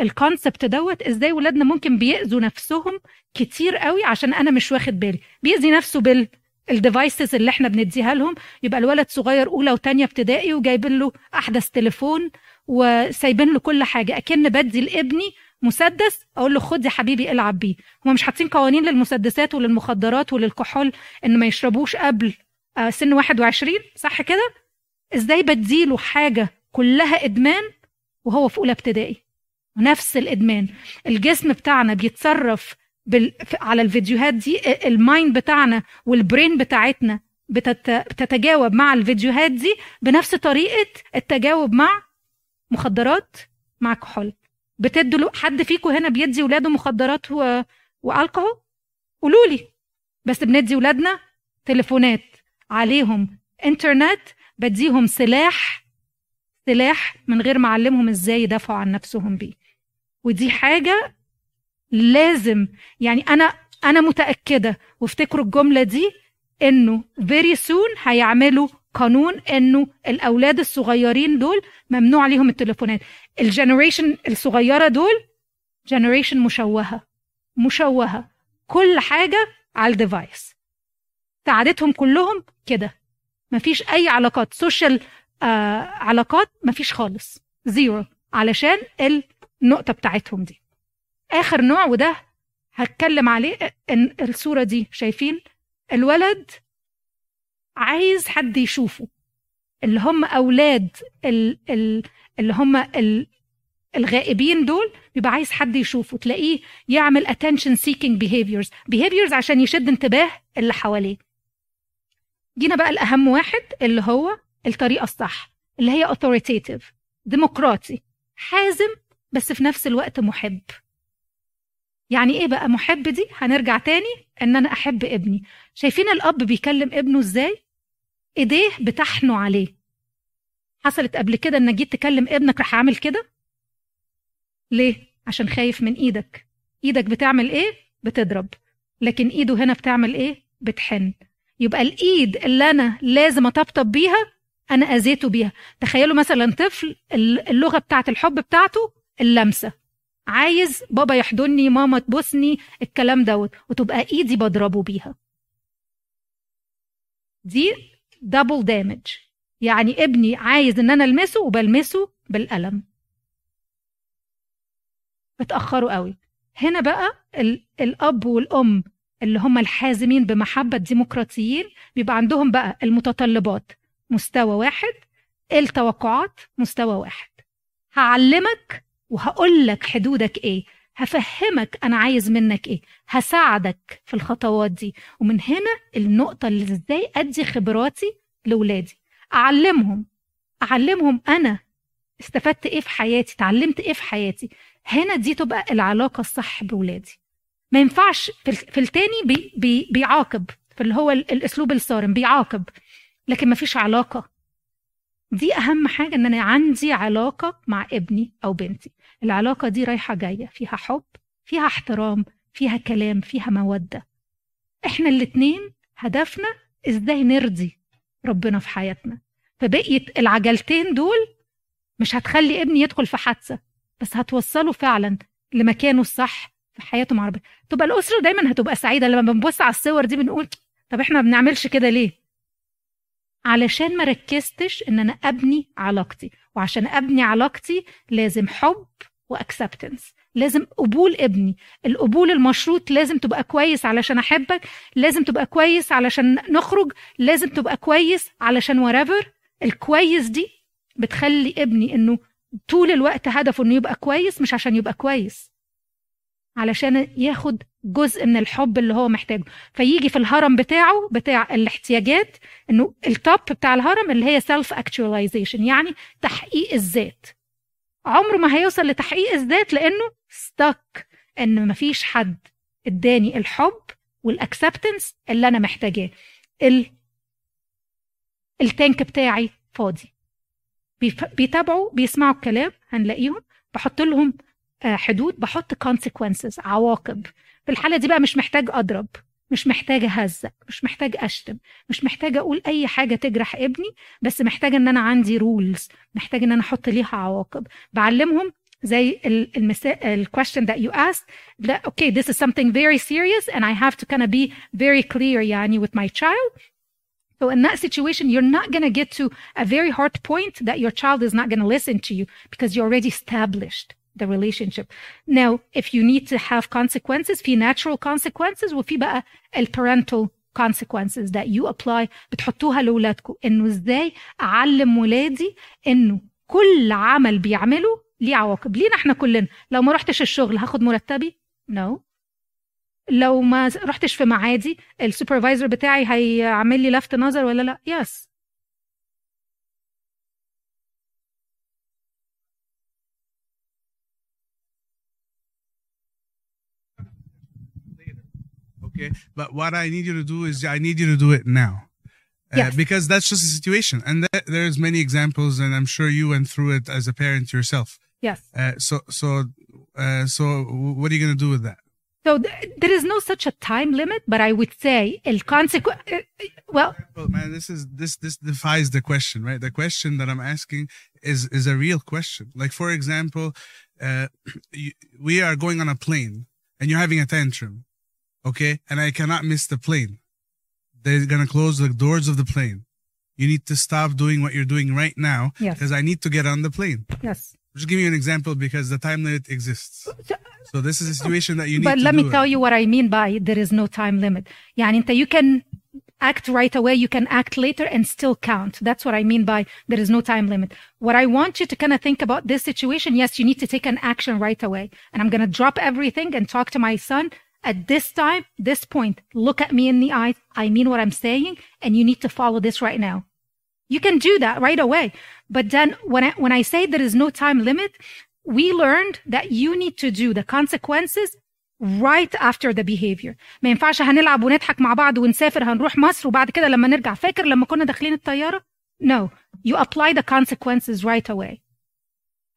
ال concept دوت إزاي ولادنا ممكن بيأذوا نفسهم كتير قوي عشان أنا مش واخد بالي. بيأذي نفسه بال ال devices اللي إحنا بنديها لهم. يبقى الولد صغير أولى وتانية ابتدائي وجايبين له أحدث تليفون وسايبين له كل حاجة. أكن بدي لابني مسدس أقول له خد يا حبيبي العب بيه. هم مش حاطين قوانين للمسدسات وللمخدرات وللكحول إن ما يشربوش قبل آه، سن 21 صح كده؟ إزاي بديله حاجة كلها إدمان وهو في أولى ابتدائي؟ نفس الإدمان. الجسم بتاعنا بيتصرف بال... على الفيديوهات دي ال mind بتاعنا وال brain بتاعتنا بتت... بتتجاوب مع الفيديوهات دي بنفس طريقة التجاوب مع مخدرات مع كحول بتدوا حد فيكم هنا بيدي ولاده مخدرات و... وألكحول؟ قولوا لي. بس بندي ولادنا تليفونات عليهم إنترنت بديهم سلاح سلاح من غير ما أعلمهم إزاي يدافعوا عن نفسهم بيه. ودي حاجة لازم يعني أنا أنا متأكدة وافتكروا الجملة دي إنه very soon هيعملوا قانون انه الاولاد الصغيرين دول ممنوع عليهم التليفونات. ال generation الصغيرة دول generation مشوهة. مشوهة. كل حاجة على ال device. سعادتهم كلهم كده. مفيش أي علاقات. social آه علاقات مفيش خالص. زيرو. علشان النقطة بتاعتهم دي. آخر نوع وده هتكلم عليه إن الصورة دي. شايفين؟ الولد عايز حد يشوفه. اللي هم أولاد ال ال اللي هم ال الغائبين دول بيبقى عايز حد يشوفه تلاقيه يعمل attention seeking behaviors. Behaviors عشان يشد انتباه اللي حواليه. جينا بقى الأهم واحد اللي هو الطريقة الصح اللي هي authoritative ديمقراطي حازم بس في نفس الوقت محب. يعني إيه بقى محب دي؟ هنرجع تاني إن أنا أحب ابني. شايفين الأب بيكلم ابنه إزاي؟ ايديه بتحنوا عليه. حصلت قبل كده انك جيت تكلم ابنك راح عامل كده؟ ليه؟ عشان خايف من إيدك. إيدك بتعمل إيه؟ بتضرب. لكن ايده هنا بتعمل إيه؟ بتحن. يبقى الايد اللي أنا لازم اطبطب بيها أنا اذيته بيها. تخيلوا مثلا طفل اللغة بتاعت الحب بتاعته اللمسة. عايز بابا يحضني ماما تبوسني الكلام دوت. وتبقى ايدي بضربه بيها. دي دبل دامج يعني ابني عايز إن أنا ألمسه وبلمسه بالقلم. بتاخروا قوي. هنا بقى ال- الأب والأم اللي هم الحازمين بمحبة الديمقراطيين بيبقى عندهم بقى المتطلبات. مستوى واحد التوقعات مستوى واحد. هعلمك وهقول لك حدودك إيه. هفهمك أنا عايز منك إيه. هساعدك في الخطوات دي. ومن هنا النقطة اللي إزاي أدي خبراتي لاولادي أعلمهم. أعلمهم أنا استفدت إيه في حياتي اتعلمت إيه في حياتي. هنا دي تبقى العلاقة الصح بولادي. ما ينفعش في, ال- في التاني بي بي بيعاقب في اللي هو ال- الأسلوب الصارم بيعاقب. لكن ما فيش علاقة. دي أهم حاجة إن أنا عندي علاقة مع ابني أو بنتي. العلاقة دي رايحة جاية فيها حب فيها احترام فيها كلام فيها مودة. إحنا الاتنين هدفنا إزاي نرضي ربنا في حياتنا. فبقية العجلتين دول مش هتخلي ابني يدخل في حادثة بس هتوصله فعلا لمكانه الصح في حياته مع ربنا. تبقى الأسرة دايما هتبقى سعيدة لما بنبص على الصور دي بنقول طب إحنا ما بنعملش كده ليه؟ علشان ما ركزتش إن أنا أبني علاقتي. وعشان أبني علاقتي لازم حب واكسبتنس لازم قبول ابني. القبول المشروط لازم تبقى كويس علشان أحبك لازم تبقى كويس علشان نخرج لازم تبقى كويس علشان whatever الكويس دي بتخلي ابني إنه طول الوقت هدفه إنه يبقى كويس مش عشان يبقى كويس. علشان ياخد جزء من الحب اللي هو محتاجه. فيجي في الهرم بتاعه بتاع الاحتياجات إنه ال top بتاع الهرم اللي هي self actualization يعني تحقيق الذات. عمره ما هيوصل لتحقيق الذات لأنه ستك إن مفيش حد إداني الحب والاكسبتنس اللي أنا محتاجاه. ال... التانك بتاعي فاضي. بيتابعوا بيسمعوا الكلام هنلاقيهم. بحط لهم حدود بحط consequences عواقب في الحالة دي بقى مش محتاج أضرب مش محتاجة أهزق مش محتاج أشتم مش محتاجة أقول أي حاجة تجرح ابني بس محتاجة إن أنا عندي رولز محتاجة إن أنا أحط ليها عواقب بعلمهم زي ال- المثال ال question that you asked that okay this is something very serious and I have to kind of be very clear يعني with my child so in that situation you're not going to get to a very hard point that your child is not going to listen to you because you already established the relationship. Now if you need to have consequences في natural consequences وفي بقى ال parental consequences that you apply بتحطوها لأولادكم إنه إزاي أعلم ولادي إنه كل عمل بيعمله ليه عواقب؟ لينا إحنا كلنا؟ لو ما رحتش الشغل هاخد مرتبي؟ No. لو ما رحتش في ميعادي ال supervisor بتاعي هيعمل لي لفت نظر ولا لأ؟ yes Okay. But what I need you to do is I need you to do it now. Uh, Yes. Because that's just a situation. And th- there's many examples, and I'm sure you went through it as a parent yourself. yes Uh, so, so, uh, so what are you going to do with that? so th- there is no such a time limit but I would say el consequence well Well, man, this is this this defies the question, right? The question that I'm asking is is a real question. Like, for example, uh, you, we are going on a plane, and you're having a tantrum, okay, and I cannot miss the plane. They're going to close the doors of the plane. You need to stop doing what you're doing right now because yes. I need to get on the plane. Yes. Just give you an example because the time limit exists. So this is a situation that you need But let me tell you what I mean by there is no time limit. Yeah, yani you can act right away, you can act later and still count. That's what I mean by there is no time limit. What I want you to kind of think about this situation, yes, you need to take an action right away. And I'm going to drop everything and talk to my son at this time this point look at me in the eyes I mean what I'm saying and you need to follow this right now you can do that right away. But then when I, when I say there is no time limit, we learned that you need to do the consequences right after the behavior. ما ينفعش هنلعب ونضحك مع بعض ونسافر هنروح مصر وبعد كده لما نرجع فاكر لما كنا داخلين الطيارة؟ No. You apply the consequences right away.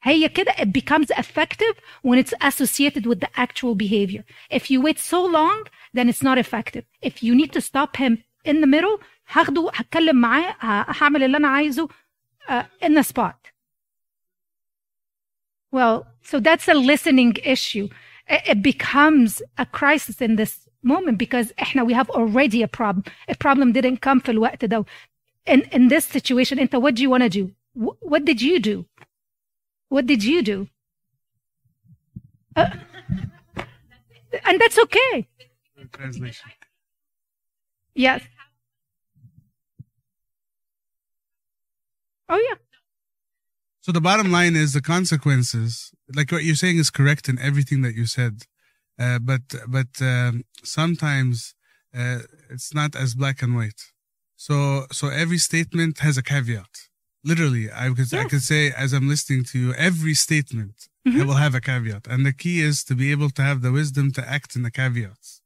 هي كده it becomes effective when it's associated with the actual behavior. If you wait so long, then it's not effective. If you need to stop him in the middle, هاخده هتكلم معاه ه- هعمل اللي انا عايزه uh, in the spot. Well, so that's a listening issue. It, it becomes a crisis in this moment because احنا we have already a problem. A problem didn't come في الوقت ده. In, in this situation, انت what do you want to do? Wh- What did you do? What did you do? and that's okay. Translation. Yes. Oh yeah. So the bottom line is the consequences. Like what you're saying is correct in everything that you said, uh, but but um, sometimes uh, it's not as black and white. So so every statement has a caveat. Literally, I could I could say as I'm listening to you, every statement Mhm. will have a caveat, and the key is to be able to have the wisdom to act in the caveats.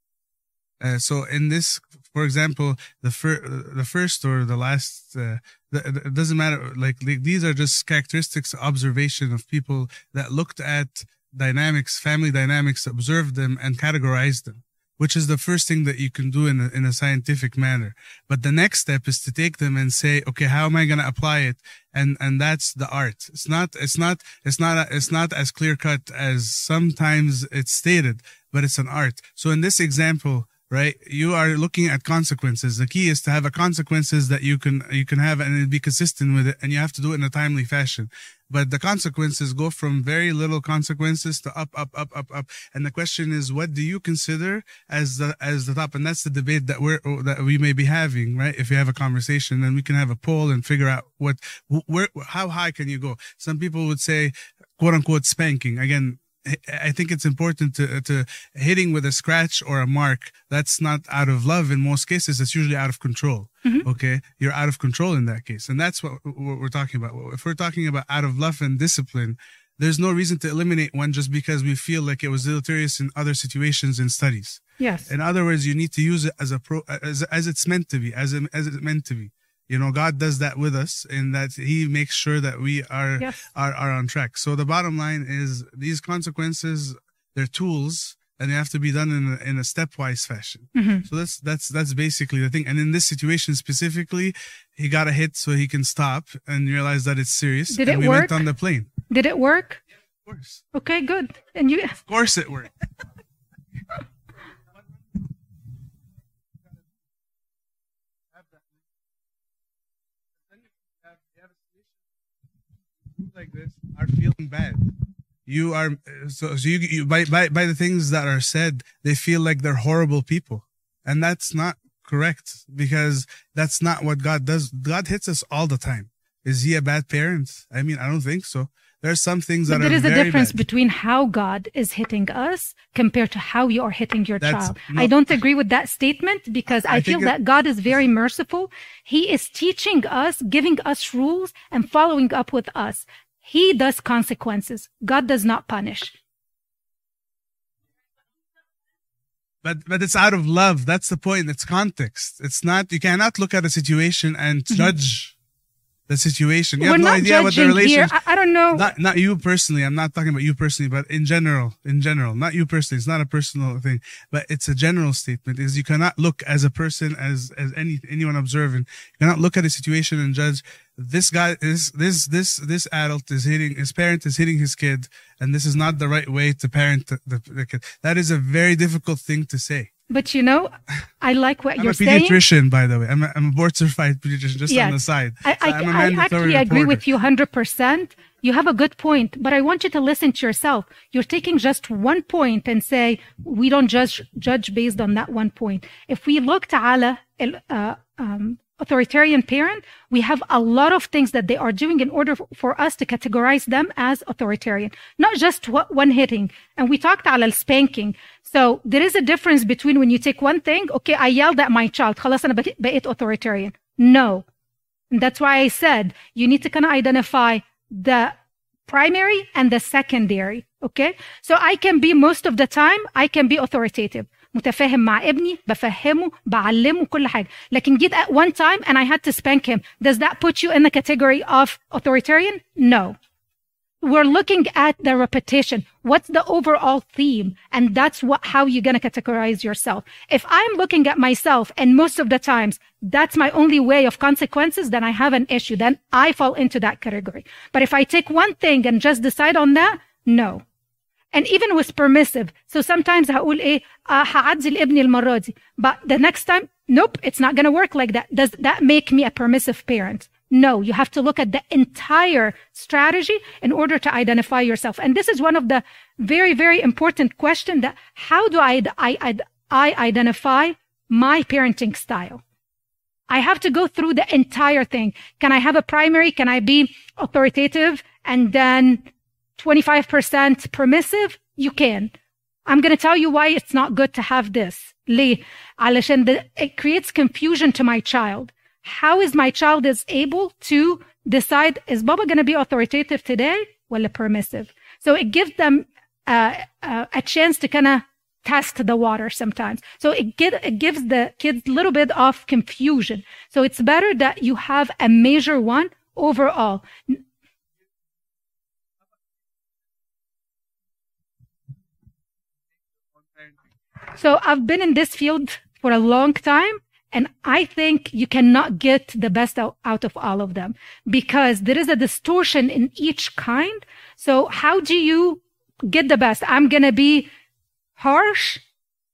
Uh, so in this, for example, the fir- the first or the last, uh, the, the- it doesn't matter. Like, like these are just characteristics, observation of people that looked at dynamics, family dynamics, observed them, and categorized them. Which is the first thing that you can do in a, in a scientific manner. But the next step is to take them and say, okay, how am I going to apply it? And and that's the art. It's not it's not it's not it's not as clear cut as sometimes it's stated, but it's an art. So in this example, right, you are looking at consequences. The key is to have a consequences that you can you can have and be consistent with it, and you have to do it in a timely fashion. But the consequences go from very little consequences to up, up, up, up, up. And the question is, what do you consider as the as the top? And that's the debate that we're that we may be having, right? If you have a conversation, then we can have a poll and figure out what where how high can you go. Some people would say, quote unquote, spanking. Again, I think it's important to to hitting with a scratch or a mark. That's not out of love in most cases. It's usually out of control. Mm-hmm. Okay, you're out of control in that case, and that's what, what we're talking about. If we're talking about out of love and discipline, there's no reason to eliminate one just because we feel like it was deleterious in other situations and studies. Yes. In other words, you need to use it as a pro as as it's meant to be, as it, as it's meant to be. You know, God does that with us in that He makes sure that we are Yes. are are on track. So the bottom line is these consequences, they're tools, and they have to be done in a, in a stepwise fashion. Mhm. So that's that's that's basically the thing. And in this situation specifically, he got a hit so he can stop and realize that it's serious. Did and it we work? went on the plane. Did it work? Of course, Okay, good. And you of course, it worked. like this are feeling bad. You are so, so you, you by, by by the things that are said, they feel like they're horrible people, and that's not correct because that's not what God does. God hits us all the time. Is He a bad parent? I mean, I don't think so. There's some things that but there are is a difference bad. between how God is hitting us compared to how you are hitting your That's- child. no. I don't agree with that statement because I, I feel it- that God is very merciful. He is teaching us, giving us rules and following up with us. He does consequences. God does not punish. But but it's out of love. That's the point. It's context. It's not. You cannot look at a situation and mm-hmm. judge the situation. You. We're have no not idea what the judging here. relationship. I, I don't know. Not not you personally. I'm not talking about you personally, but in general, in general, not you personally. It's not a personal thing, but it's a general statement. Is you cannot look as a person as as any anyone observing. You cannot look at a situation and judge. This guy is this this this adult is hitting his parent is hitting his kid, and this is not the right way to parent the, the, the kid. That is a very difficult thing to say. But you know, I like what I'm you're saying. I'm a pediatrician, saying. by the way. I'm a, I'm a board certified pediatrician, just yes. on the side. I, I, actually reporter. agree with you 100%. You have a good point, but I want you to listen to yourself. You're taking just one point and say, we don't judge, judge based on that one point. If we look, Ta'ala, uh, um, authoritarian parent, we have a lot of things that they are doing in order for us to categorize them as authoritarian, not just one hitting. And we talked about spanking. So there is a difference between when you take one thing, okay, I yelled at my child, خلاص أنا بقيت- بقيت authoritarian. No. And that's why I said you need to kind of identify the primary and the secondary. Okay. So I can be most of the time, I can be authoritative. متفاهم مع ابني بفهمه بعلمه كل حاجة لكن جيت at one time and I had to spank him does that put you in the category of authoritarian no we're looking at the repetition what's the overall theme and that's what how you're going to categorize yourself if i'm looking at myself and most of the times that's my only way of consequences then i have an issue then i fall into that category but if i take one thing and just decide on that no and even with permissive so sometimes هقول ايه آه هعدي لابني المره دي but the next time nope it's not going to work like that does that make me a permissive parent No, you have to look at the entire strategy in order to identify yourself. And this is one of the very, very important question that how do I, I, I, I identify my parenting style? I have to go through the entire thing. Can I have a primary? Can I be authoritative and then 25% permissive? You can. I'm going to tell you why it's not good to have this. ليه؟ علشان the, it creates confusion to my child. how is my child is able to decide is Baba going to be authoritative today or permissive? So it gives them uh, uh, a chance to kind of test the water sometimes. So it, get, it gives the kids a little bit of confusion. So it's better that you have a major one overall. So I've been in this field for a long time and I think you cannot get the best out, of all of them because there is a distortion in each kind. So how do you get the best? I'm going to be harsh.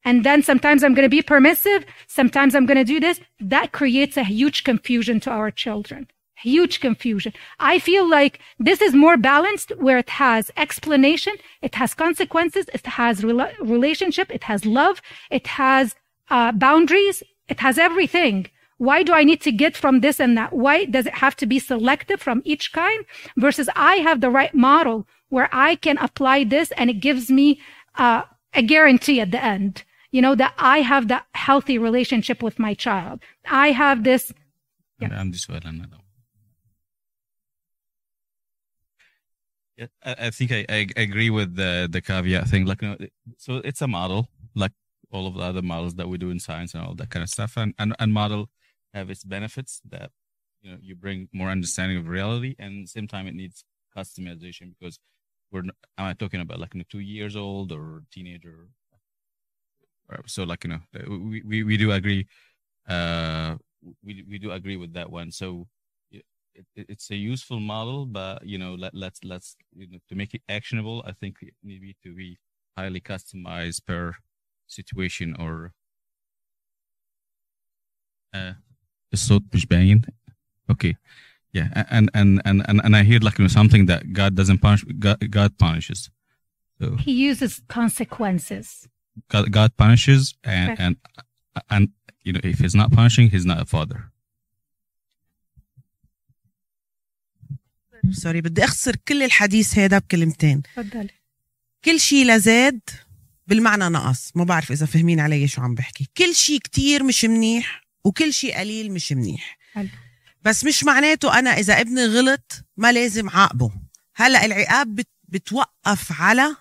And then sometimes I'm going to be permissive. Sometimes I'm going to do this. That creates a huge confusion to our children. Huge confusion. I feel like this is more balanced where it has explanation. It has consequences. It has rela- relationship. It has love. It has uh, boundaries. It has everything. Why do I need to get from this and that? Why does it have to be selective from each kind versus I have the right model where I can apply this and it gives me uh, a guarantee at the end, you know, that I have that healthy relationship with my child. I have this. Yeah. And this well another. I, I think I, I, agree with the the caveat thing. Like, you know, so it's a model. Like all of the other models that we do in science and all that kind of stuff. And and, and model have its benefits that you know you bring more understanding of reality, and same time it needs customization because we're am I talking about like you know, two years old or teenager? So like you know we we, we do agree, uh, we we do agree with that one. So it, it's a useful model, but you know, let, let's let's you know to make it actionable. I think it need to be highly customized per situation or. Uh, الصوت مش باين. Okay, yeah, and and and and and I hear like you know something that God doesn't punish. God, God punishes. So He uses consequences. God, God punishes, and Okay. and and you know if He's not punishing, He's not a father. سوري بدي اختصر كل الحديث هذا بكلمتين تفضلي. كل شيء لزاد بالمعنى نقص ما بعرف إذا فهمين علي شو عم بحكي. كل شيء كتير مش منيح وكل شيء قليل مش منيح. حلو. بس مش معناته أنا إذا ابني غلط ما لازم عاقبه. هلأ العقاب بت بتوقف على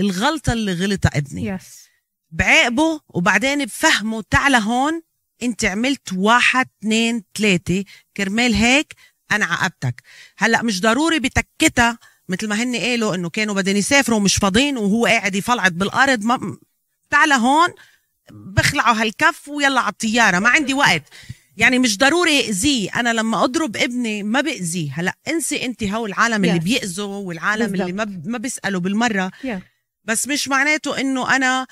الغلطة اللي غلطها ابني. Yes. بعاقبه وبعدين بفهمه تعال هون أنت عملت واحد اثنين ثلاثة كرمال هيك أنا عاقبتك. هلأ مش ضروري بتكتها مثل ما هن قالوا إنه كانوا بدهم يسافروا ومش فاضيين وهو قاعد يفلعط بالأرض ما تعال هون بخلعوا هالكف ويلا على الطيارة ما عندي وقت. يعني مش ضروري اذيه أنا لما أضرب ابني ما باذيه هلا انسي أنت هو العالم اللي Yes. بيأذوا والعالم اللي ما ما بيسالوا بالمرة. Yeah. بس مش معناته إنه أنا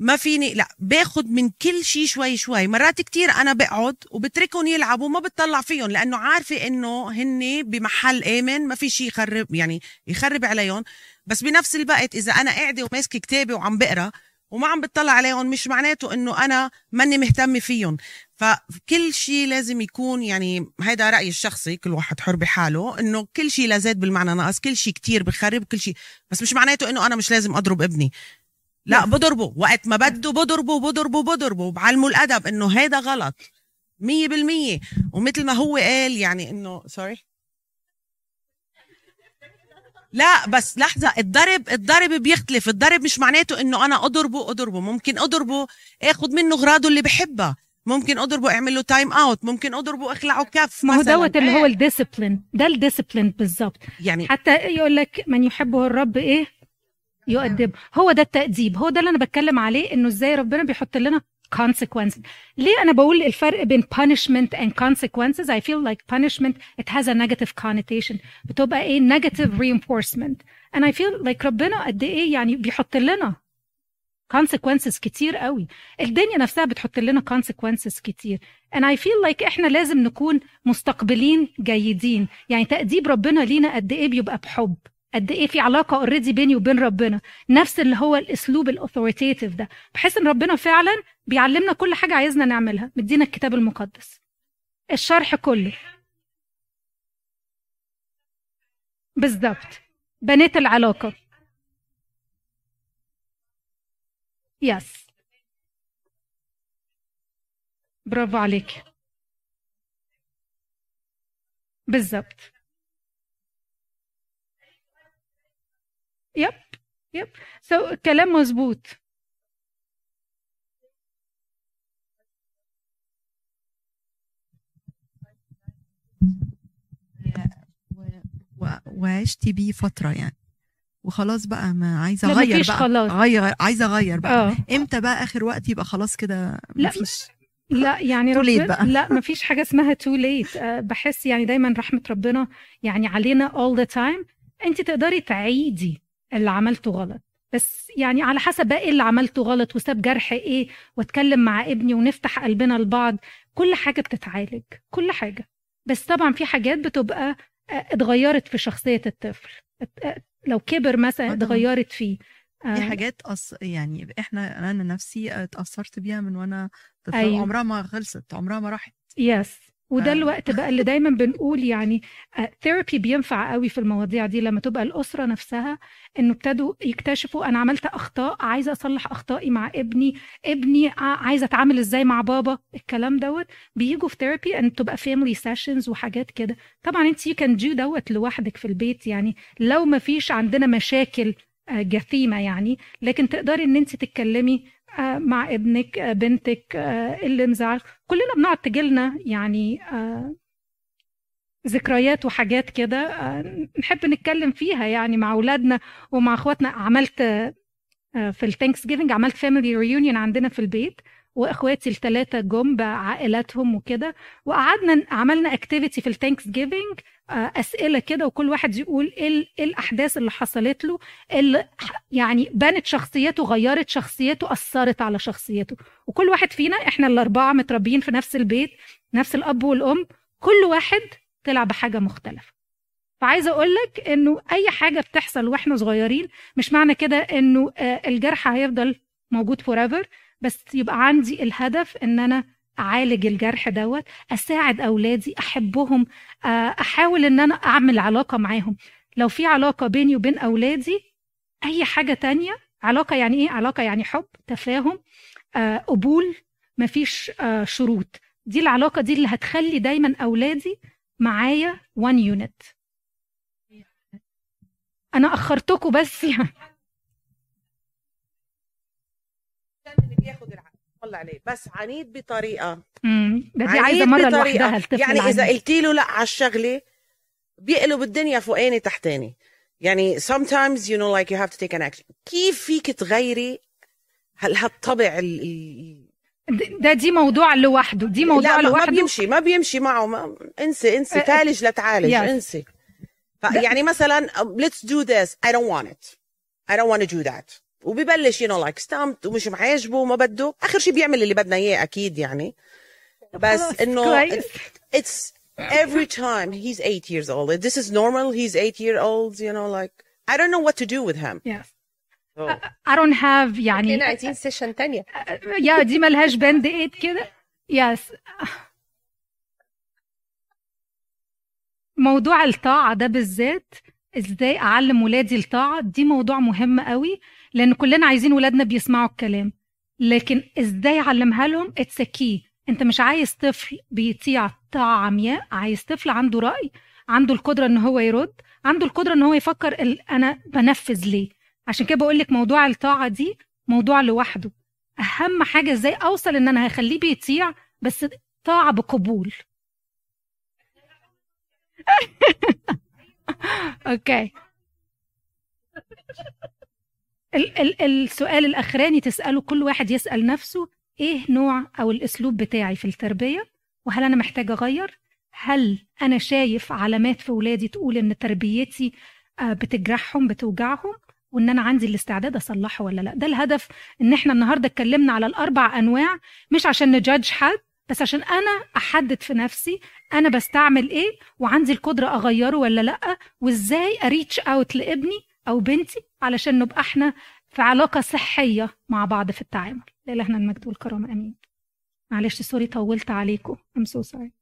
ما فيني لا باخد من كل شيء شوي شوي. مرات كتير أنا بقعد وبتركهم يلعبوا ما بتطلع فيهم لأنه عارفة إنه هن بمحل آمن ما في شيء يخرب يعني يخرب عليهم. بس بنفس الوقت إذا أنا قاعدة وماسكة كتابي وعم بقرأ وما عم بتطلع عليهم مش معناته إنه أنا ماني مهتمة فيهم. فكل شيء لازم يكون يعني هيدا رأيي الشخصي كل واحد حر بحاله إنه كل شيء لزاد بالمعنى ناقص كل شيء كتير بخرب كل شيء بس مش معناته إنه أنا مش لازم أضرب ابني. لا بضربه وقت ما بده بضربه بضربه بضربه بعلمه الأدب إنه هيدا غلط. مية بالمية. ومثل ما هو قال يعني إنه sorry لا بس لحظة الضرب الضرب بيختلف. الضرب مش معناته إنه أنا أضربه أضربه. ممكن أضربه اخد منه غراضه اللي بحبها. ممكن أضربه أعمل له time out ممكن أضربه أخلعه كف ما هو. دوت اللي هو إيه. ال discipline ده ال discipline بالظبط. يعني حتى يقول لك من يحبه الرب إيه؟ يؤدب. هو ده التأديب. هو ده اللي أنا بتكلم عليه إنه إزاي ربنا بيحط لنا consequences. ليه أنا بقول الفرق بين punishment and consequences I feel like punishment it has a negative connotation. بتبقى إيه؟ negative reinforcement. And I feel like ربنا قد إيه يعني بيحط لنا consequences كتير قوي. الدنيا نفسها بتحط لنا consequences كتير. And I feel like إحنا لازم نكون مستقبلين جيدين. يعني تأديب ربنا لينا قد إيه بيبقى بحب. قد إيه في علاقة اوريدي بيني وبين ربنا. نفس اللي هو الأسلوب ال authoritative ده. بحيث إن ربنا فعلا بيعلمنا كل حاجة عايزنا نعملها. مدينا الكتاب المقدس. الشرح كله. بالظبط. بنيت العلاقة. yes برافو عليك. بالظبط. yep yep so so, كلام مظبوط. و- وعشتي بيه فترة يعني. وخلاص بقى ما عايزة أغير مفيش بقى. خلاص. غير عايزة أغير بقى. آه. إمتى بقى آخر وقت يبقى خلاص كده؟ لا، مفيش لا يعني ربنا بقى. لا ما فيش حاجة اسمها too late بحس يعني دايما رحمة ربنا يعني علينا all the time. أنت تقدري تعيدي. اللي عملته غلط. بس يعني على حسب بقى إيه اللي عملته غلط وساب جرح إيه واتكلم مع ابني ونفتح قلبنا لبعض. كل حاجة بتتعالج كل حاجة. بس طبعا في حاجات بتبقى آه، اتغيرت في شخصية الطفل. آه، لو كبر مثلا آه. اتغيرت فيه. في حاجات أص... يعني إحنا أنا نفسي اتأثرت بيها من وأنا طفله أيوة. عمرها ما خلصت عمرها ما راحت. Yes وده ف- الوقت بقى اللي دايما بنقول يعني therapy بينفع قوي في المواضيع دي لما تبقى الأسرة نفسها إنه ابتدوا يكتشفوا أنا عملت أخطاء عايزة أصلح أخطائي مع ابني ابني عايزة أتعامل إزاي مع بابا الكلام دوت. بيجوا في therapy ان تبقى family sessions وحاجات كده. طبعا أنت you can do دوت لوحدك في البيت يعني لو ما فيش عندنا مشاكل آه، جثيمه يعني لكن تقدري إن أنت تتكلمي آه، مع ابنك آه، بنتك آه، اللي مزعل كلنا بنقعد تجيلنا يعني آه، ذكريات وحاجات كده آه، نحب نتكلم فيها يعني مع أولادنا ومع أخواتنا. عملت آه، آه، في ال Thanksgiving عملت family reunion عندنا في البيت وأخواتي الثلاثه جم بعائلاتهم وكده وقعدنا عملنا activity في ال Thanksgiving أسئلة كده وكل واحد يقول إيه إيه الأحداث اللي حصلت له اللي يعني بنت شخصيته غيرت شخصيته أثرت على شخصيته. وكل واحد فينا إحنا الأربعة متربيين في نفس البيت نفس الأب والأم كل واحد طلع بحاجة مختلفة. فعايزه أقول لك إنه أي حاجة بتحصل وإحنا صغيرين مش معنى كده إنه آه، الجرح هيفضل موجود فور بس يبقى عندي الهدف إن أنا أعالج الجرح دوت أساعد أولادي أحبهم آه، أحاول إن أنا أعمل علاقة معاهم. لو في علاقة بيني وبين أولادي أي حاجة تانية علاقة يعني إيه؟ علاقة يعني حب تفاهم آه، قبول مفيش آه، شروط. دي العلاقة دي اللي هتخلي دايما أولادي معايا وان يونت أنا اخرتكم بس يعني. اللي بياخد العقل والله عليه بس عنيد بطريقة. مم، ده دي عنيد عايزه مرة. لوحدها الطفل يعني إذا. قلتي له لا على الشغلة بيقلب الدنيا فوقاني تحتاني. يعني sometimes you know like you have to take an action. كيف فيك تغيري هل هالطبع ال... ده دي موضوع لوحده. دي موضوع لا ما- ما لوحده. بيمشي ما بيمشي معه. ما... انسي انسي أه، تعالج لتعالج yes. انسي. يعني مثلا let's do this. I don't want it. I don't want to do that. وبيبلش you know like stamped ومش معاجبه وما بده. آخر شيء بيعمل اللي بدنا إياه أكيد يعني. بس إنه it's every time he's eight years old. This is normal. He's eight year old you know like I don't know what to do with him. Yes. So, I don't have يعني عايزين session تانية. يا دي ملهاش Band-Aid كده؟ yes موضوع الطاعة ده بالذات إزاي أعلم ولادي الطاعة؟ دي موضوع مهم قوي. لأن كلنا عايزين ولادنا بيسمعوا الكلام. لكن إزاي أعلمها لهم؟ it's أنت مش عايز طفل بيطيع طاعة عمياء عايز طفل عنده رأي عنده القدرة إن هو يرد عنده القدرة إن هو يفكر أنا بنفذ ليه. عشان كده بقول لك موضوع الطاعة دي موضوع لوحده. أهم حاجة إزاي أوصل إن أنا هخليه بيطيع بس طاعة بقبول؟ okay ال- ال- السؤال الأخراني تسأله كل واحد يسأل نفسه إيه نوع أو الأسلوب بتاعي في التربية وهل أنا محتاجه أغير؟ هل أنا شايف علامات في ولادي تقول إن تربيتي آه، بتجرحهم بتوجعهم وإن أنا عندي الاستعداد أصلحه ولا لأ؟ ده الهدف إن إحنا النهارده اتكلمنا على الأربع أنواع مش عشان نجادج حد بس عشان أنا أحدد في نفسي أنا بستعمل إيه وعندي القدرة أغيره ولا لأ وإزاي أريتش أوت لابني أو بنتي علشان نبقى إحنا في علاقة صحية مع بعض في التعامل. لإلهنا المجد والكرامه آمين. معلش سوري طولت عليكم. I'm so sorry.